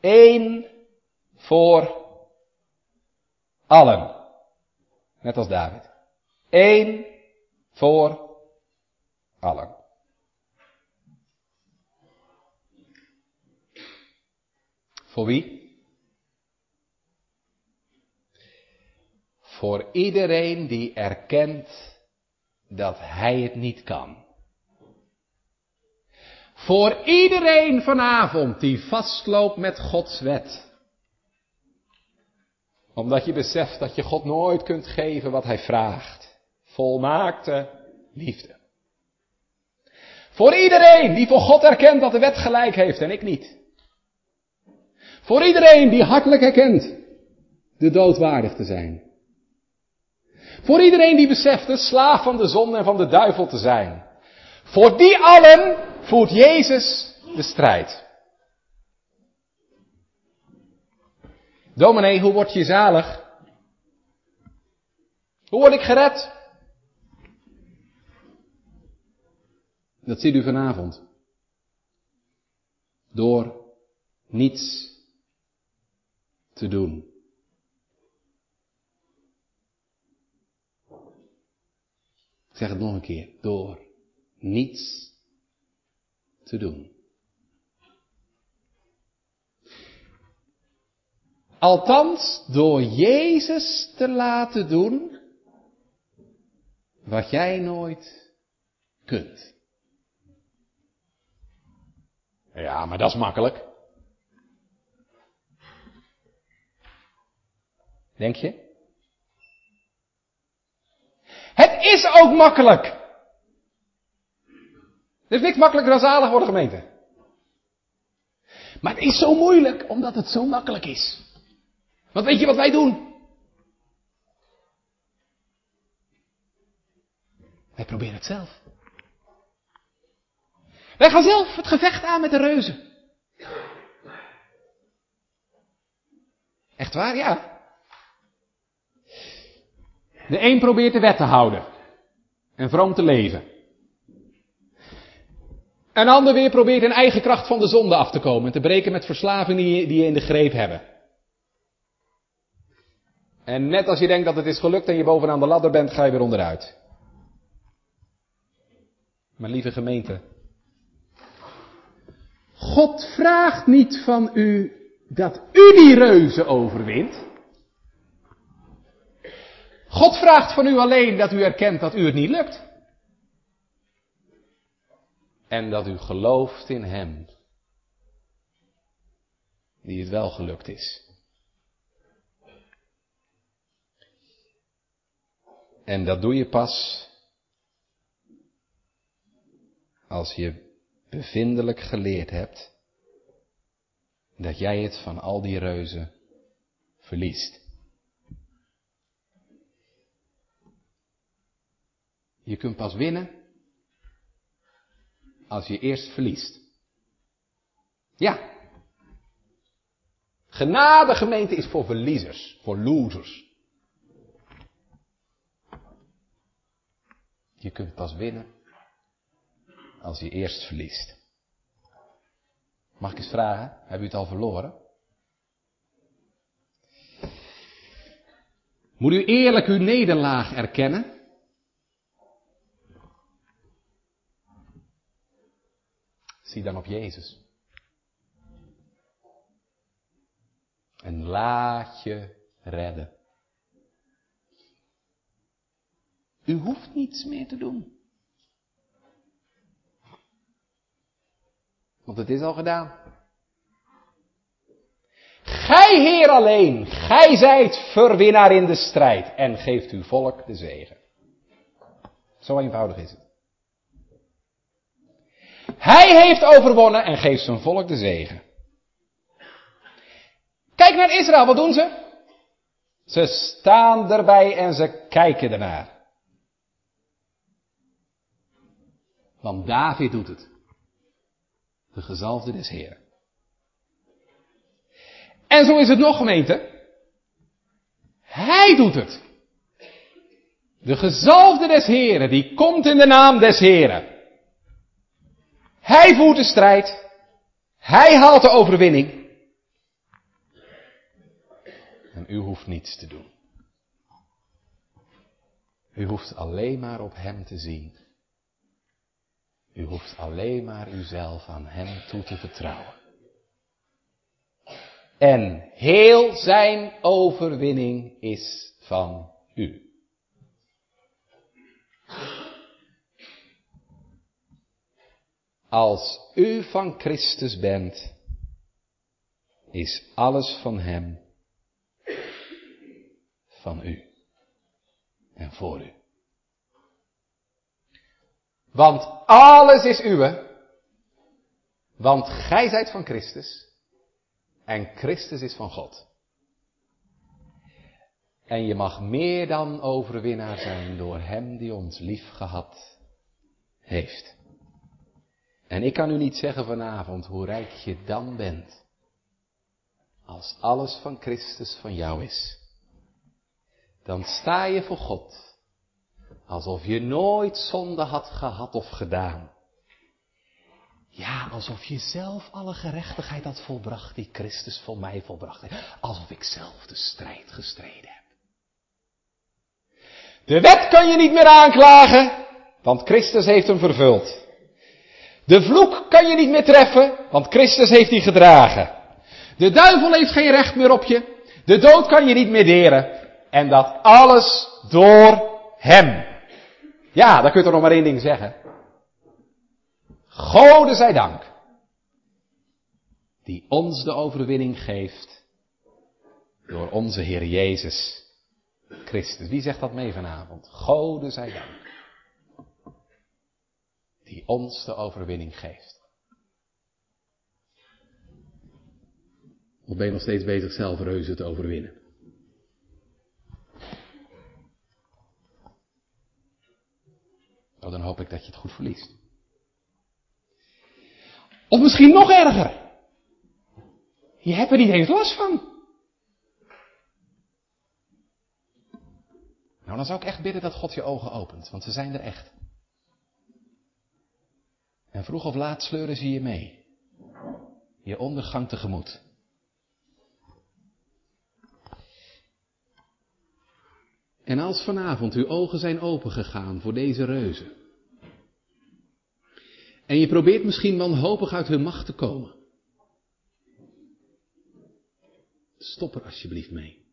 Eén voor allen. Net als David. Eén voor allen. Voor wie? Voor iedereen die erkent dat hij het niet kan. Voor iedereen vanavond die vastloopt met Gods wet omdat je beseft dat je God nooit kunt geven wat Hij vraagt. Volmaakte liefde. Voor iedereen die voor God erkent dat de wet gelijk heeft en ik niet. Voor iedereen die hartelijk erkent de dood waardig te zijn. Voor iedereen die beseft de slaaf van de zon en van de duivel te zijn. Voor die allen voert Jezus de strijd. Dominee, hoe word je zalig? Hoe word ik gered? Dat ziet u vanavond. Door niets te doen. Ik zeg het nog een keer. Door niets te doen. Althans, door Jezus te laten doen wat jij nooit kunt. Ja, maar dat is makkelijk. Denk je? Het is ook makkelijk. Er is niks makkelijker dan zalig worden gemeente. Maar het is zo moeilijk omdat het zo makkelijk is. Want weet je wat wij doen? Wij proberen het zelf. Wij gaan zelf het gevecht aan met de reuzen. Echt waar? Ja. De een probeert de wet te houden en vroom te leven. Een ander weer probeert in eigen kracht van de zonde af te komen en te breken met verslavingen die, je in de greep hebben. En net als je denkt dat het is gelukt en je bovenaan de ladder bent, ga je weer onderuit. Maar lieve gemeente, God vraagt niet van u dat u die reuzen overwint. God vraagt van u alleen dat u erkent dat u het niet lukt. En dat u gelooft in Hem, die het wel gelukt is. En dat doe je pas als je bevindelijk geleerd hebt dat jij het van al die reuzen verliest. Je kunt pas winnen als je eerst verliest. Ja. Genade gemeente is voor verliezers, voor losers. Je kunt pas winnen als je eerst verliest. Mag ik eens vragen, heb u het al verloren? Moet u eerlijk uw nederlaag erkennen? Zie dan op Jezus. En laat je redden. U hoeft niets meer te doen. Want het is al gedaan. Gij Heer alleen, gij zijt verwinnaar in de strijd en geeft uw volk de zegen. Zo eenvoudig is het. Hij heeft overwonnen en geeft zijn volk de zegen. Kijk naar Israël, wat doen ze? Ze staan erbij en ze kijken ernaar. Want David doet het de gezalfde des Heren. En zo is het nog gemeente. Hij doet het. De gezalfde des Heren, die komt in de naam des Heren. Hij voert de strijd. Hij haalt de overwinning. En u hoeft niets te doen. U hoeft alleen maar op Hem te zien. U hoeft alleen maar uzelf aan Hem toe te vertrouwen. En heel zijn overwinning is van u. Als u van Christus bent, is alles van Hem, van u en voor u. Want alles is uwe. Want gij zijt van Christus. En Christus is van God. En je mag meer dan overwinnaar zijn door Hem die ons lief gehad heeft. En ik kan u niet zeggen vanavond hoe rijk je dan bent. Als alles van Christus van jou is. Dan sta je voor God Alsof je nooit zonde had gehad of gedaan. Ja, alsof je zelf alle gerechtigheid had volbracht die Christus voor mij volbracht heeft. Alsof ik zelf de strijd gestreden heb. De wet kan je niet meer aanklagen, want Christus heeft hem vervuld. De vloek kan je niet meer treffen, want Christus heeft die gedragen. De duivel heeft geen recht meer op je. De dood kan je niet meer deren. En dat alles door hem. Ja, dan kun je toch nog maar één ding zeggen. Gode zij dank. Die ons de overwinning geeft. Door onze Heer Jezus Christus. Wie zegt dat mee vanavond? Gode zij dank. Die ons de overwinning geeft. Of ben je nog steeds bezig zelf reuzen te overwinnen? Oh, dan hoop ik dat je het goed verliest. Of misschien nog erger. Je hebt er niet eens last van. Nou, dan zou ik echt bidden dat God je ogen opent, want ze zijn er echt. En vroeg of laat sleuren ze je mee. Je ondergang tegemoet. En als vanavond uw ogen zijn opengegaan voor deze reuzen. En je probeert misschien wanhopig uit hun macht te komen. Stop er alsjeblieft mee.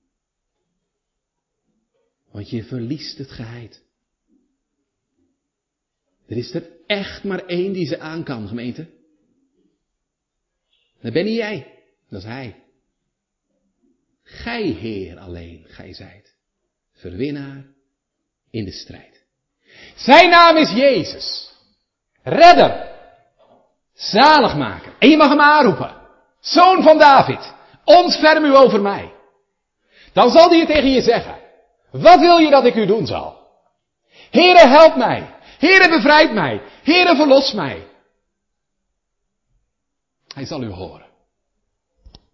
Want je verliest het geheid. Er is er echt maar één die ze aan kan, gemeente. Dat ben niet jij, dat is hij. Gij, Heer, alleen, gij zijt. Verwinnaar in de strijd. Zijn naam is Jezus. Redder. Zaligmaker. En je mag hem aanroepen. Zoon van David. Ontferm u over mij. Dan zal hij het tegen je zeggen. Wat wil je dat ik u doen zal? Heere, help mij. Heere, bevrijd mij. Heere, verlos mij. Hij zal u horen.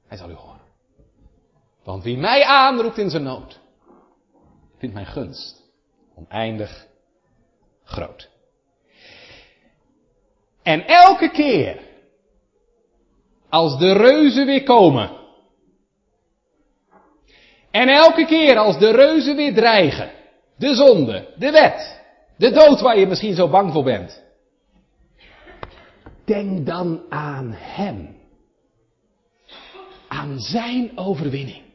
Hij zal u horen. Want wie mij aanroept in zijn nood, vindt mijn gunst oneindig groot. En elke keer, als de reuzen weer komen, en elke keer als de reuzen weer dreigen, de zonde, de wet, de dood waar je misschien zo bang voor bent, denk dan aan Hem. Aan Zijn overwinning.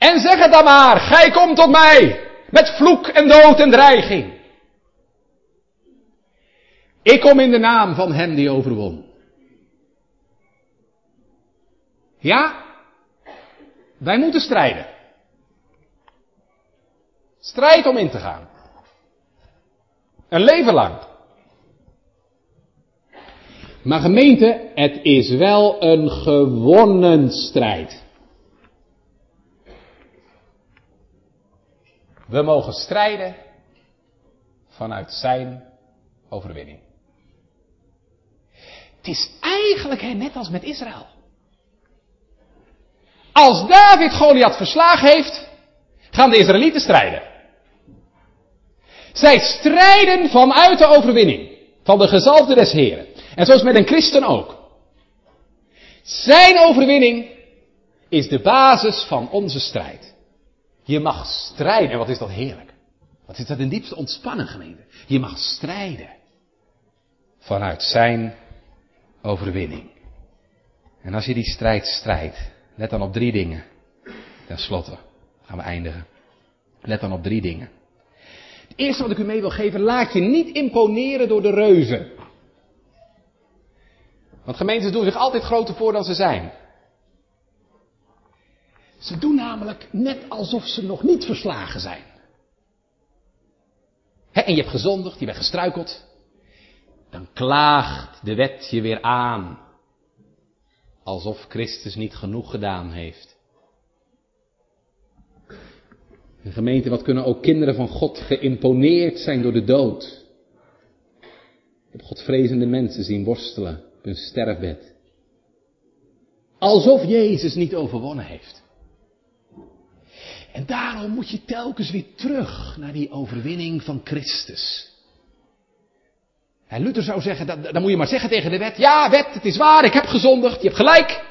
En zeg het dan maar, gij komt tot mij, met vloek en dood en dreiging. Ik kom in de naam van Hem die overwon. Ja, wij moeten strijden. Strijd om in te gaan. Een leven lang. Maar gemeente, het is wel een gewonnen strijd. We mogen strijden vanuit zijn overwinning. Het is eigenlijk net als met Israël. Als David Goliath verslagen heeft, gaan de Israëlieten strijden. Zij strijden vanuit de overwinning van de gezalfde des Heren. En zoals met een christen ook. Zijn overwinning is de basis van onze strijd. Je mag strijden. En wat is dat heerlijk. Wat is dat in diepste ontspannen gemeente. Je mag strijden. Vanuit zijn overwinning. En als je die strijd strijdt, let dan op drie dingen. Ten slotte gaan we eindigen. Let dan op drie dingen. Het eerste wat ik u mee wil geven, laat je niet imponeren door de reuzen. Want gemeentes doen zich altijd groter voor dan ze zijn. Ze doen namelijk net alsof ze nog niet verslagen zijn. en je hebt gezondigd, je bent gestruikeld. Dan klaagt de wet je weer aan. Alsof Christus niet genoeg gedaan heeft. De gemeente, wat kunnen ook kinderen van God geïmponeerd zijn door de dood? Ik heb Godvrezende mensen zien worstelen op hun sterfbed. Alsof Jezus niet overwonnen heeft. En daarom moet je telkens weer terug naar die overwinning van Christus. En Luther zou zeggen, dan moet je maar zeggen tegen de wet, ja wet, het is waar, ik heb gezondigd, je hebt gelijk.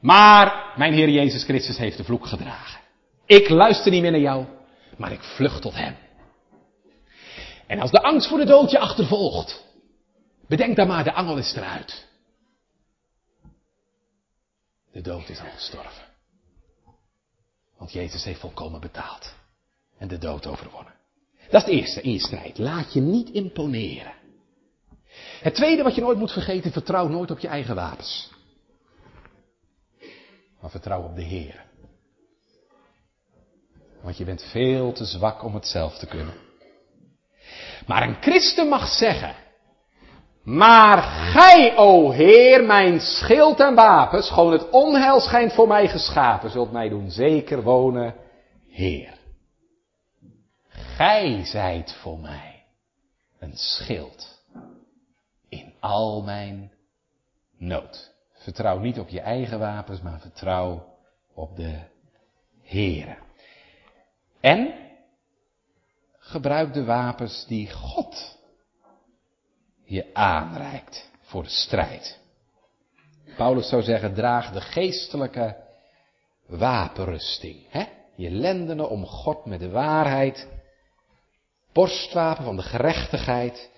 Maar mijn Heer Jezus Christus heeft de vloek gedragen. Ik luister niet meer naar jou, maar ik vlucht tot Hem. En als de angst voor de dood je achtervolgt, bedenk dan maar, de angel is eruit. De dood is al gestorven. Want Jezus heeft volkomen betaald. En de dood overwonnen. Dat is het eerste in je strijd. Laat je niet imponeren. Het tweede wat je nooit moet vergeten, vertrouw nooit op je eigen wapens. Maar vertrouw op de Heer. Want je bent veel te zwak om het zelf te kunnen. Maar een christen mag zeggen, maar gij, o Heer, mijn schild en wapen, schoon het onheil schijnt voor mij geschapen, zult mij doen zeker wonen, Heer. gij zijt voor mij een schild in al mijn nood. Vertrouw niet op je eigen wapens, maar vertrouw op de Heere. En gebruik de wapens die God je aanreikt voor de strijd. Paulus zou zeggen, draag de geestelijke wapenrusting. Hè? Je lendenen om God met de waarheid. Borstwapen van de gerechtigheid.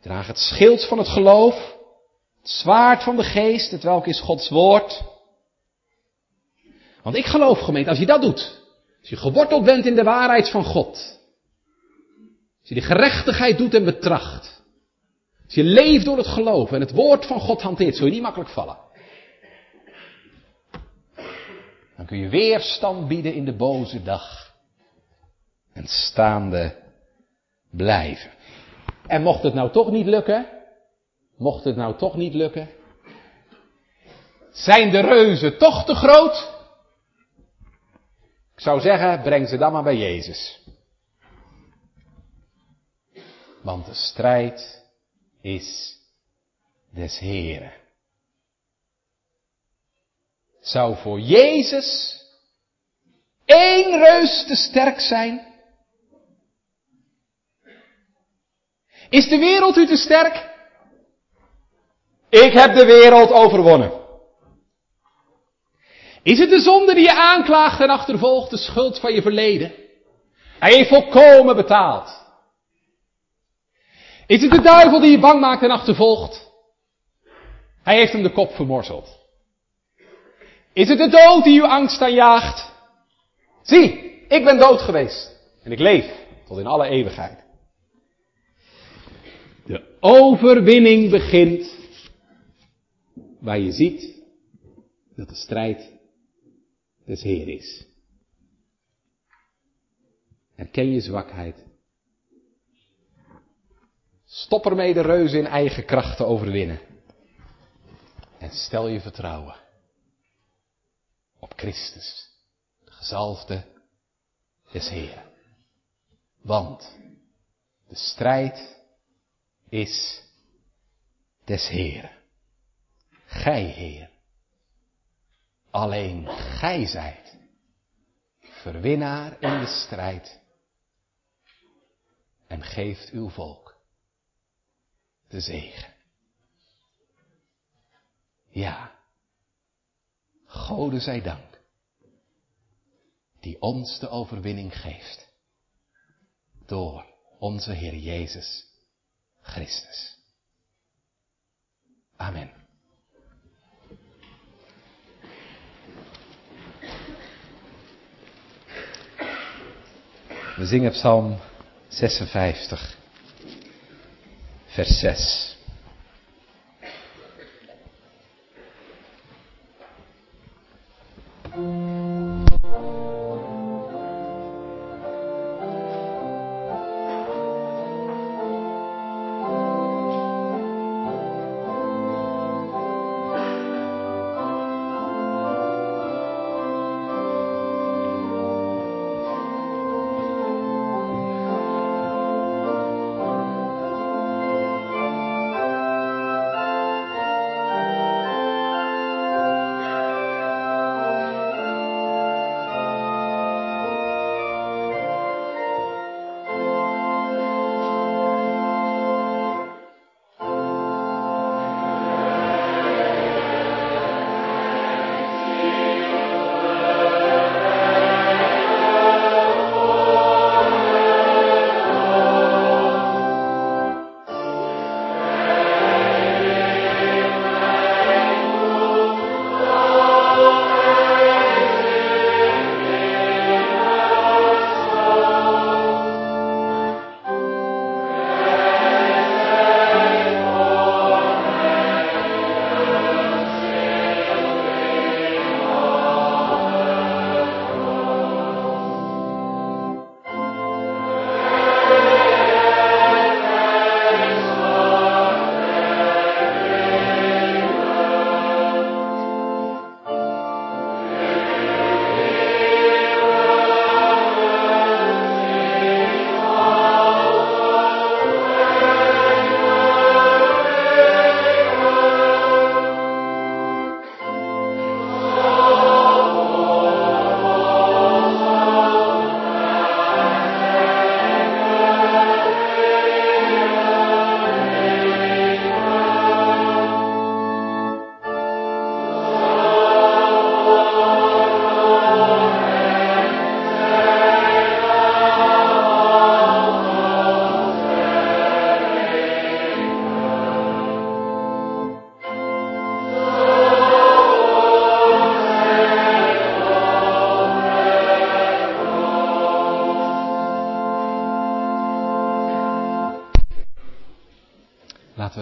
Draag het schild van het geloof. Het zwaard van de geest, het welk is Gods woord. Want ik geloof gemeente, als je dat doet. Als je geworteld bent in de waarheid van God. Als je de gerechtigheid doet en betracht. Als je leeft door het geloof en het woord van God hanteert, zul je niet makkelijk vallen. Dan kun je weerstand bieden in de boze dag. En staande blijven. En mocht het nou toch niet lukken, mocht het nou toch niet lukken, zijn de reuzen toch te groot? Ik zou zeggen, breng ze dan maar bij Jezus. Want de strijd is des Heren. Zou voor Jezus één reus te sterk zijn? Is de wereld u te sterk? Ik heb de wereld overwonnen. Is het de zonde die je aanklaagt en achtervolgt de schuld van je verleden? Hij heeft volkomen betaald. Is het de duivel die je bang maakt en achtervolgt? Hij heeft hem de kop vermorzeld. Is het de dood die u angst aanjaagt? Zie, ik ben dood geweest en ik leef tot in alle eeuwigheid. De overwinning begint waar je ziet dat de strijd des Heer is. Herken je zwakheid. Stop ermee de reuzen in eigen kracht te overwinnen. En stel je vertrouwen op Christus, de gezalfde des Heeren. Want de strijd is des Heeren. Gij, Heer, alleen gij zijt verwinnaar in de strijd en geeft uw volk de zegen. Ja, Gode zij dank, die ons de overwinning geeft door onze Heer Jezus Christus. Amen. We zingen Psalm 56, vers 6.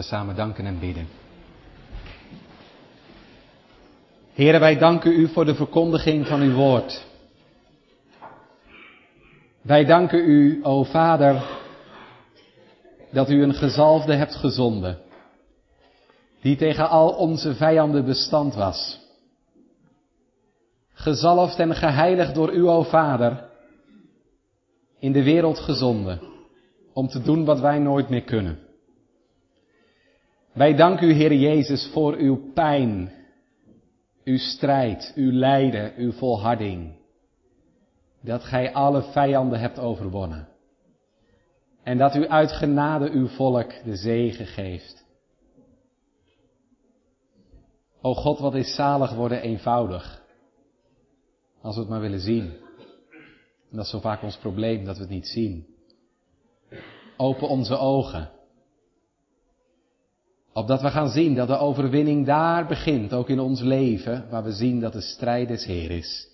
Samen danken en bidden. Heren, wij danken u voor de verkondiging van uw woord. Wij danken u, o Vader, dat u een gezalfde hebt gezonden, die tegen al onze vijanden bestand was. Gezalfd en geheiligd door u, o Vader, in de wereld gezonden, om te doen wat wij nooit meer kunnen. Wij danken u, Heer Jezus, voor uw pijn, uw strijd, uw lijden, uw volharding. Dat gij alle vijanden hebt overwonnen. En dat u uit genade uw volk de zegen geeft. O God, wat is zalig worden eenvoudig. Als we het maar willen zien. En dat is zo vaak ons probleem, dat we het niet zien. Open onze ogen. Opdat we gaan zien dat de overwinning daar begint, ook in ons leven, waar we zien dat de strijd des Heer is.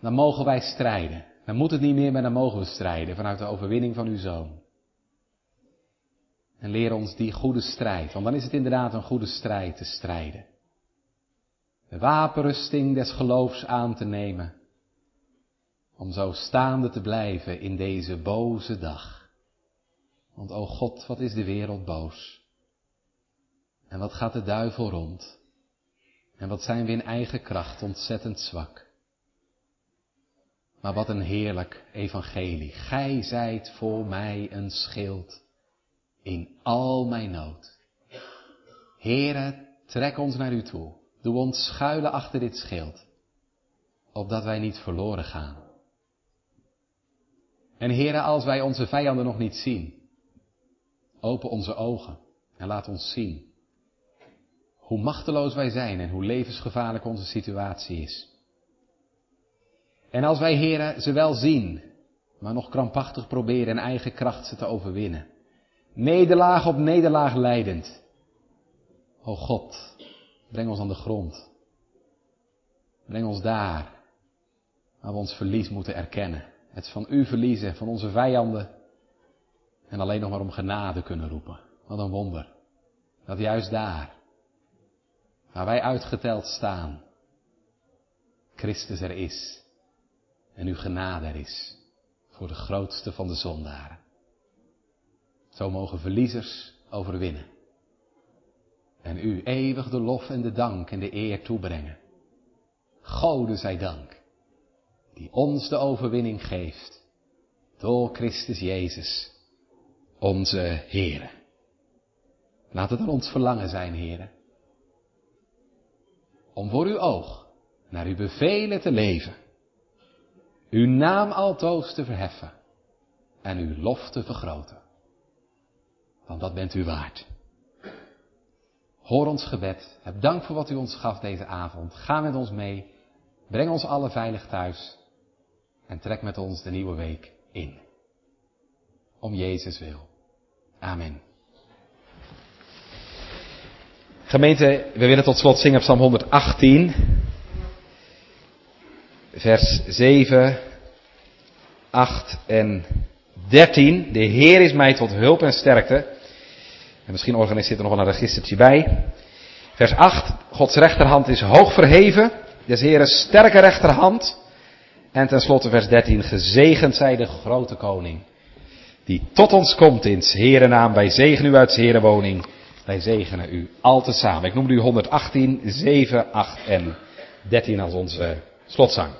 Dan mogen wij strijden. Dan moet het niet meer, maar dan mogen we strijden vanuit de overwinning van uw Zoon. En leer ons die goede strijd, want dan is het inderdaad een goede strijd te strijden. De wapenrusting des geloofs aan te nemen, om zo staande te blijven in deze boze dag. Want o God, wat is de wereld boos? En wat gaat de duivel rond? En wat zijn we in eigen kracht ontzettend zwak? Maar wat een heerlijk evangelie. Gij zijt voor mij een schild in al mijn nood. Heere, trek ons naar u toe. Doe ons schuilen achter dit schild, opdat wij niet verloren gaan. En Heere, als wij onze vijanden nog niet zien, open onze ogen en laat ons zien hoe machteloos wij zijn en hoe levensgevaarlijk onze situatie is. En als wij, heren, ze wel zien, maar nog krampachtig proberen in eigen kracht ze te overwinnen. Nederlaag op nederlaag leidend. O God, breng ons aan de grond. Breng ons daar waar we ons verlies moeten erkennen. Het van u verliezen, van onze vijanden. En alleen nog maar om genade kunnen roepen. Wat een wonder. Dat juist daar, waar wij uitgeteld staan, Christus er is en uw genade er is voor de grootste van de zondaren. Zo mogen verliezers overwinnen. En u eeuwig de lof en de dank en de eer toebrengen. Gode zij dank, die ons de overwinning geeft door Christus Jezus, onze Heere. Laat het aan ons verlangen zijn, Heere, om voor uw oog naar uw bevelen te leven uw naam altoos te verheffen en uw lof te vergroten. Want dat bent u waard. Hoor ons gebed. Heb dank voor wat u ons gaf deze avond. Ga met ons mee. Breng ons alle veilig thuis. En trek met ons de nieuwe week in. Om Jezus wil. Amen. Gemeente, we willen tot slot zingen op Psalm 118 vers 7, 8 en 13. De Heer is mij tot hulp en sterkte. En misschien organiseert er nog wel een registertje bij. Vers 8, Gods rechterhand is hoog verheven. Des Heeren sterke rechterhand. En tenslotte vers 13, gezegend zij de grote koning. Die tot ons komt in Heere naam. Wij zegenen u uit Heere woning. Wij zegenen u al te samen. Ik noem u 118, 7, 8 en 13 als onze slotzang.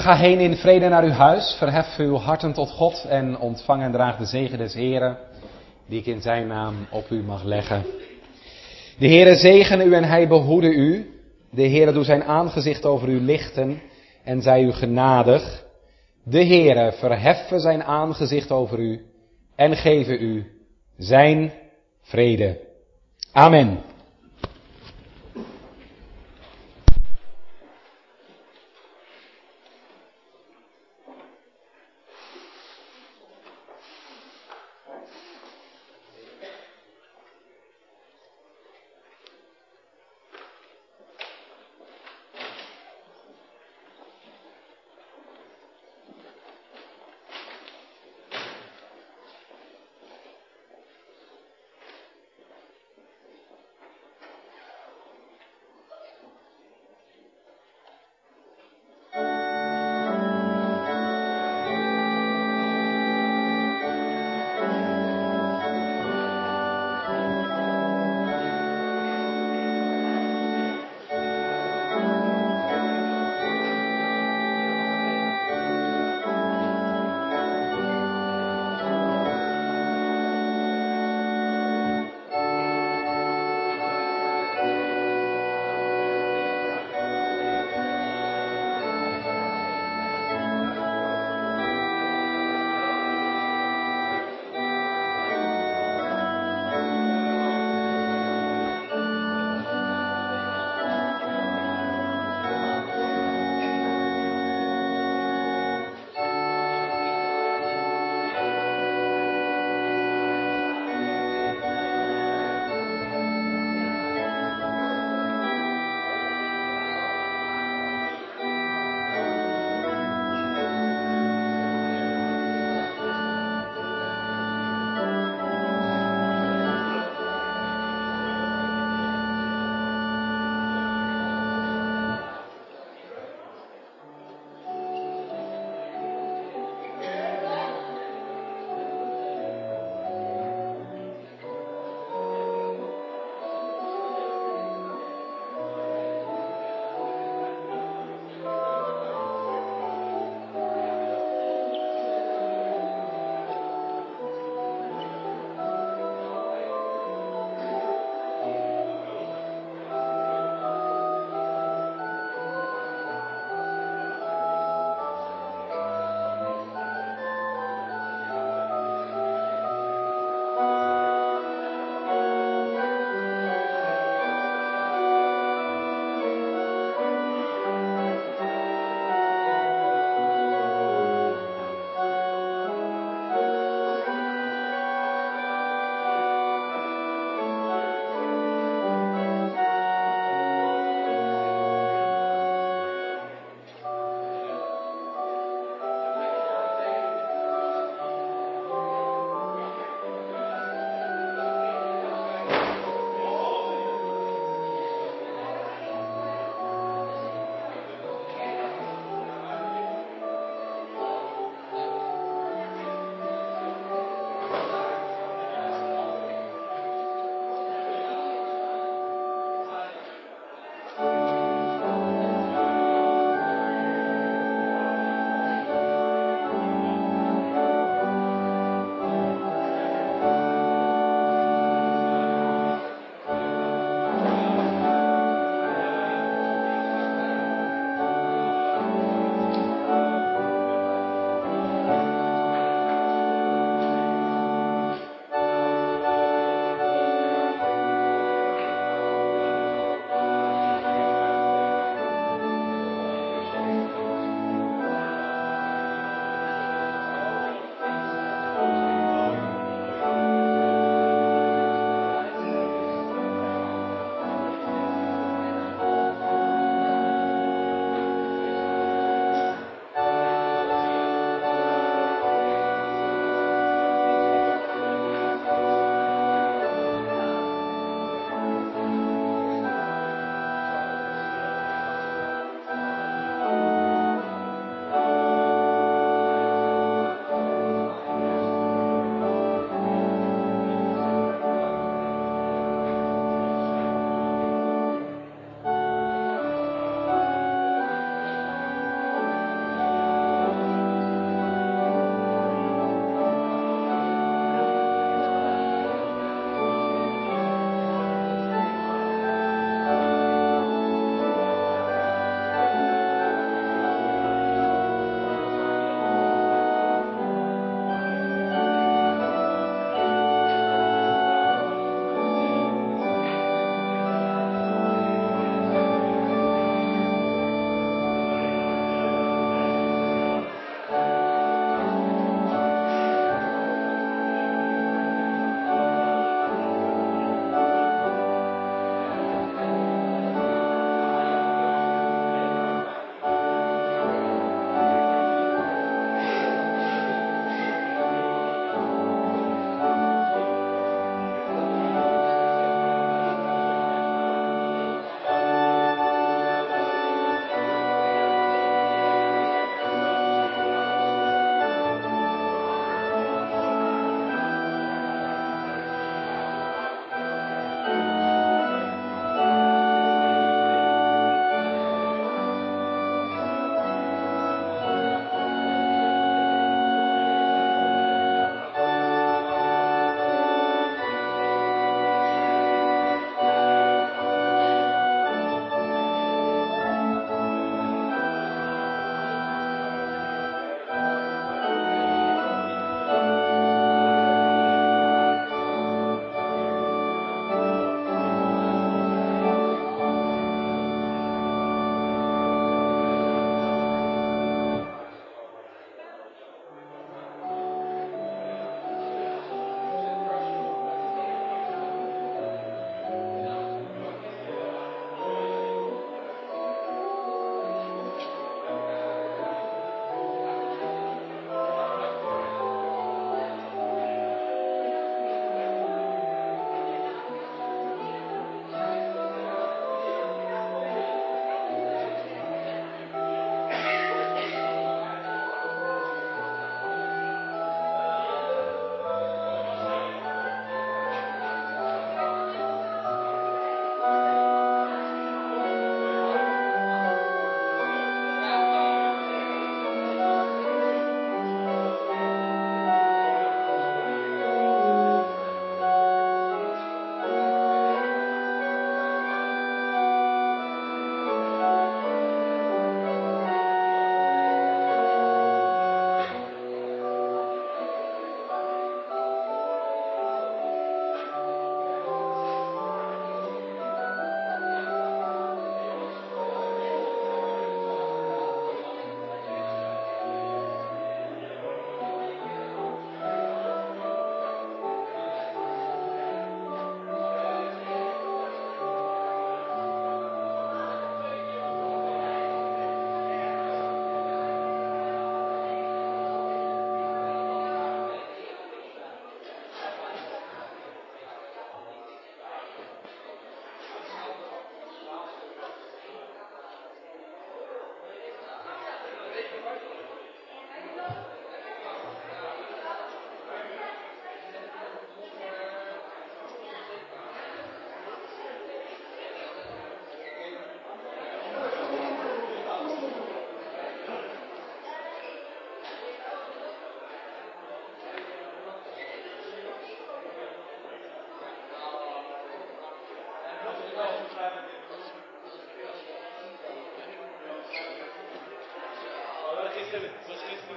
Ga heen in vrede naar uw huis. Verhef uw harten tot God en ontvang en draag de zegen des Heren, die ik in zijn naam op u mag leggen. De Heere zegene u en hij behoede u. De Heere doe zijn aangezicht over u lichten en zij u genadig. De Heere verheffen zijn aangezicht over u en geven u zijn vrede. Amen.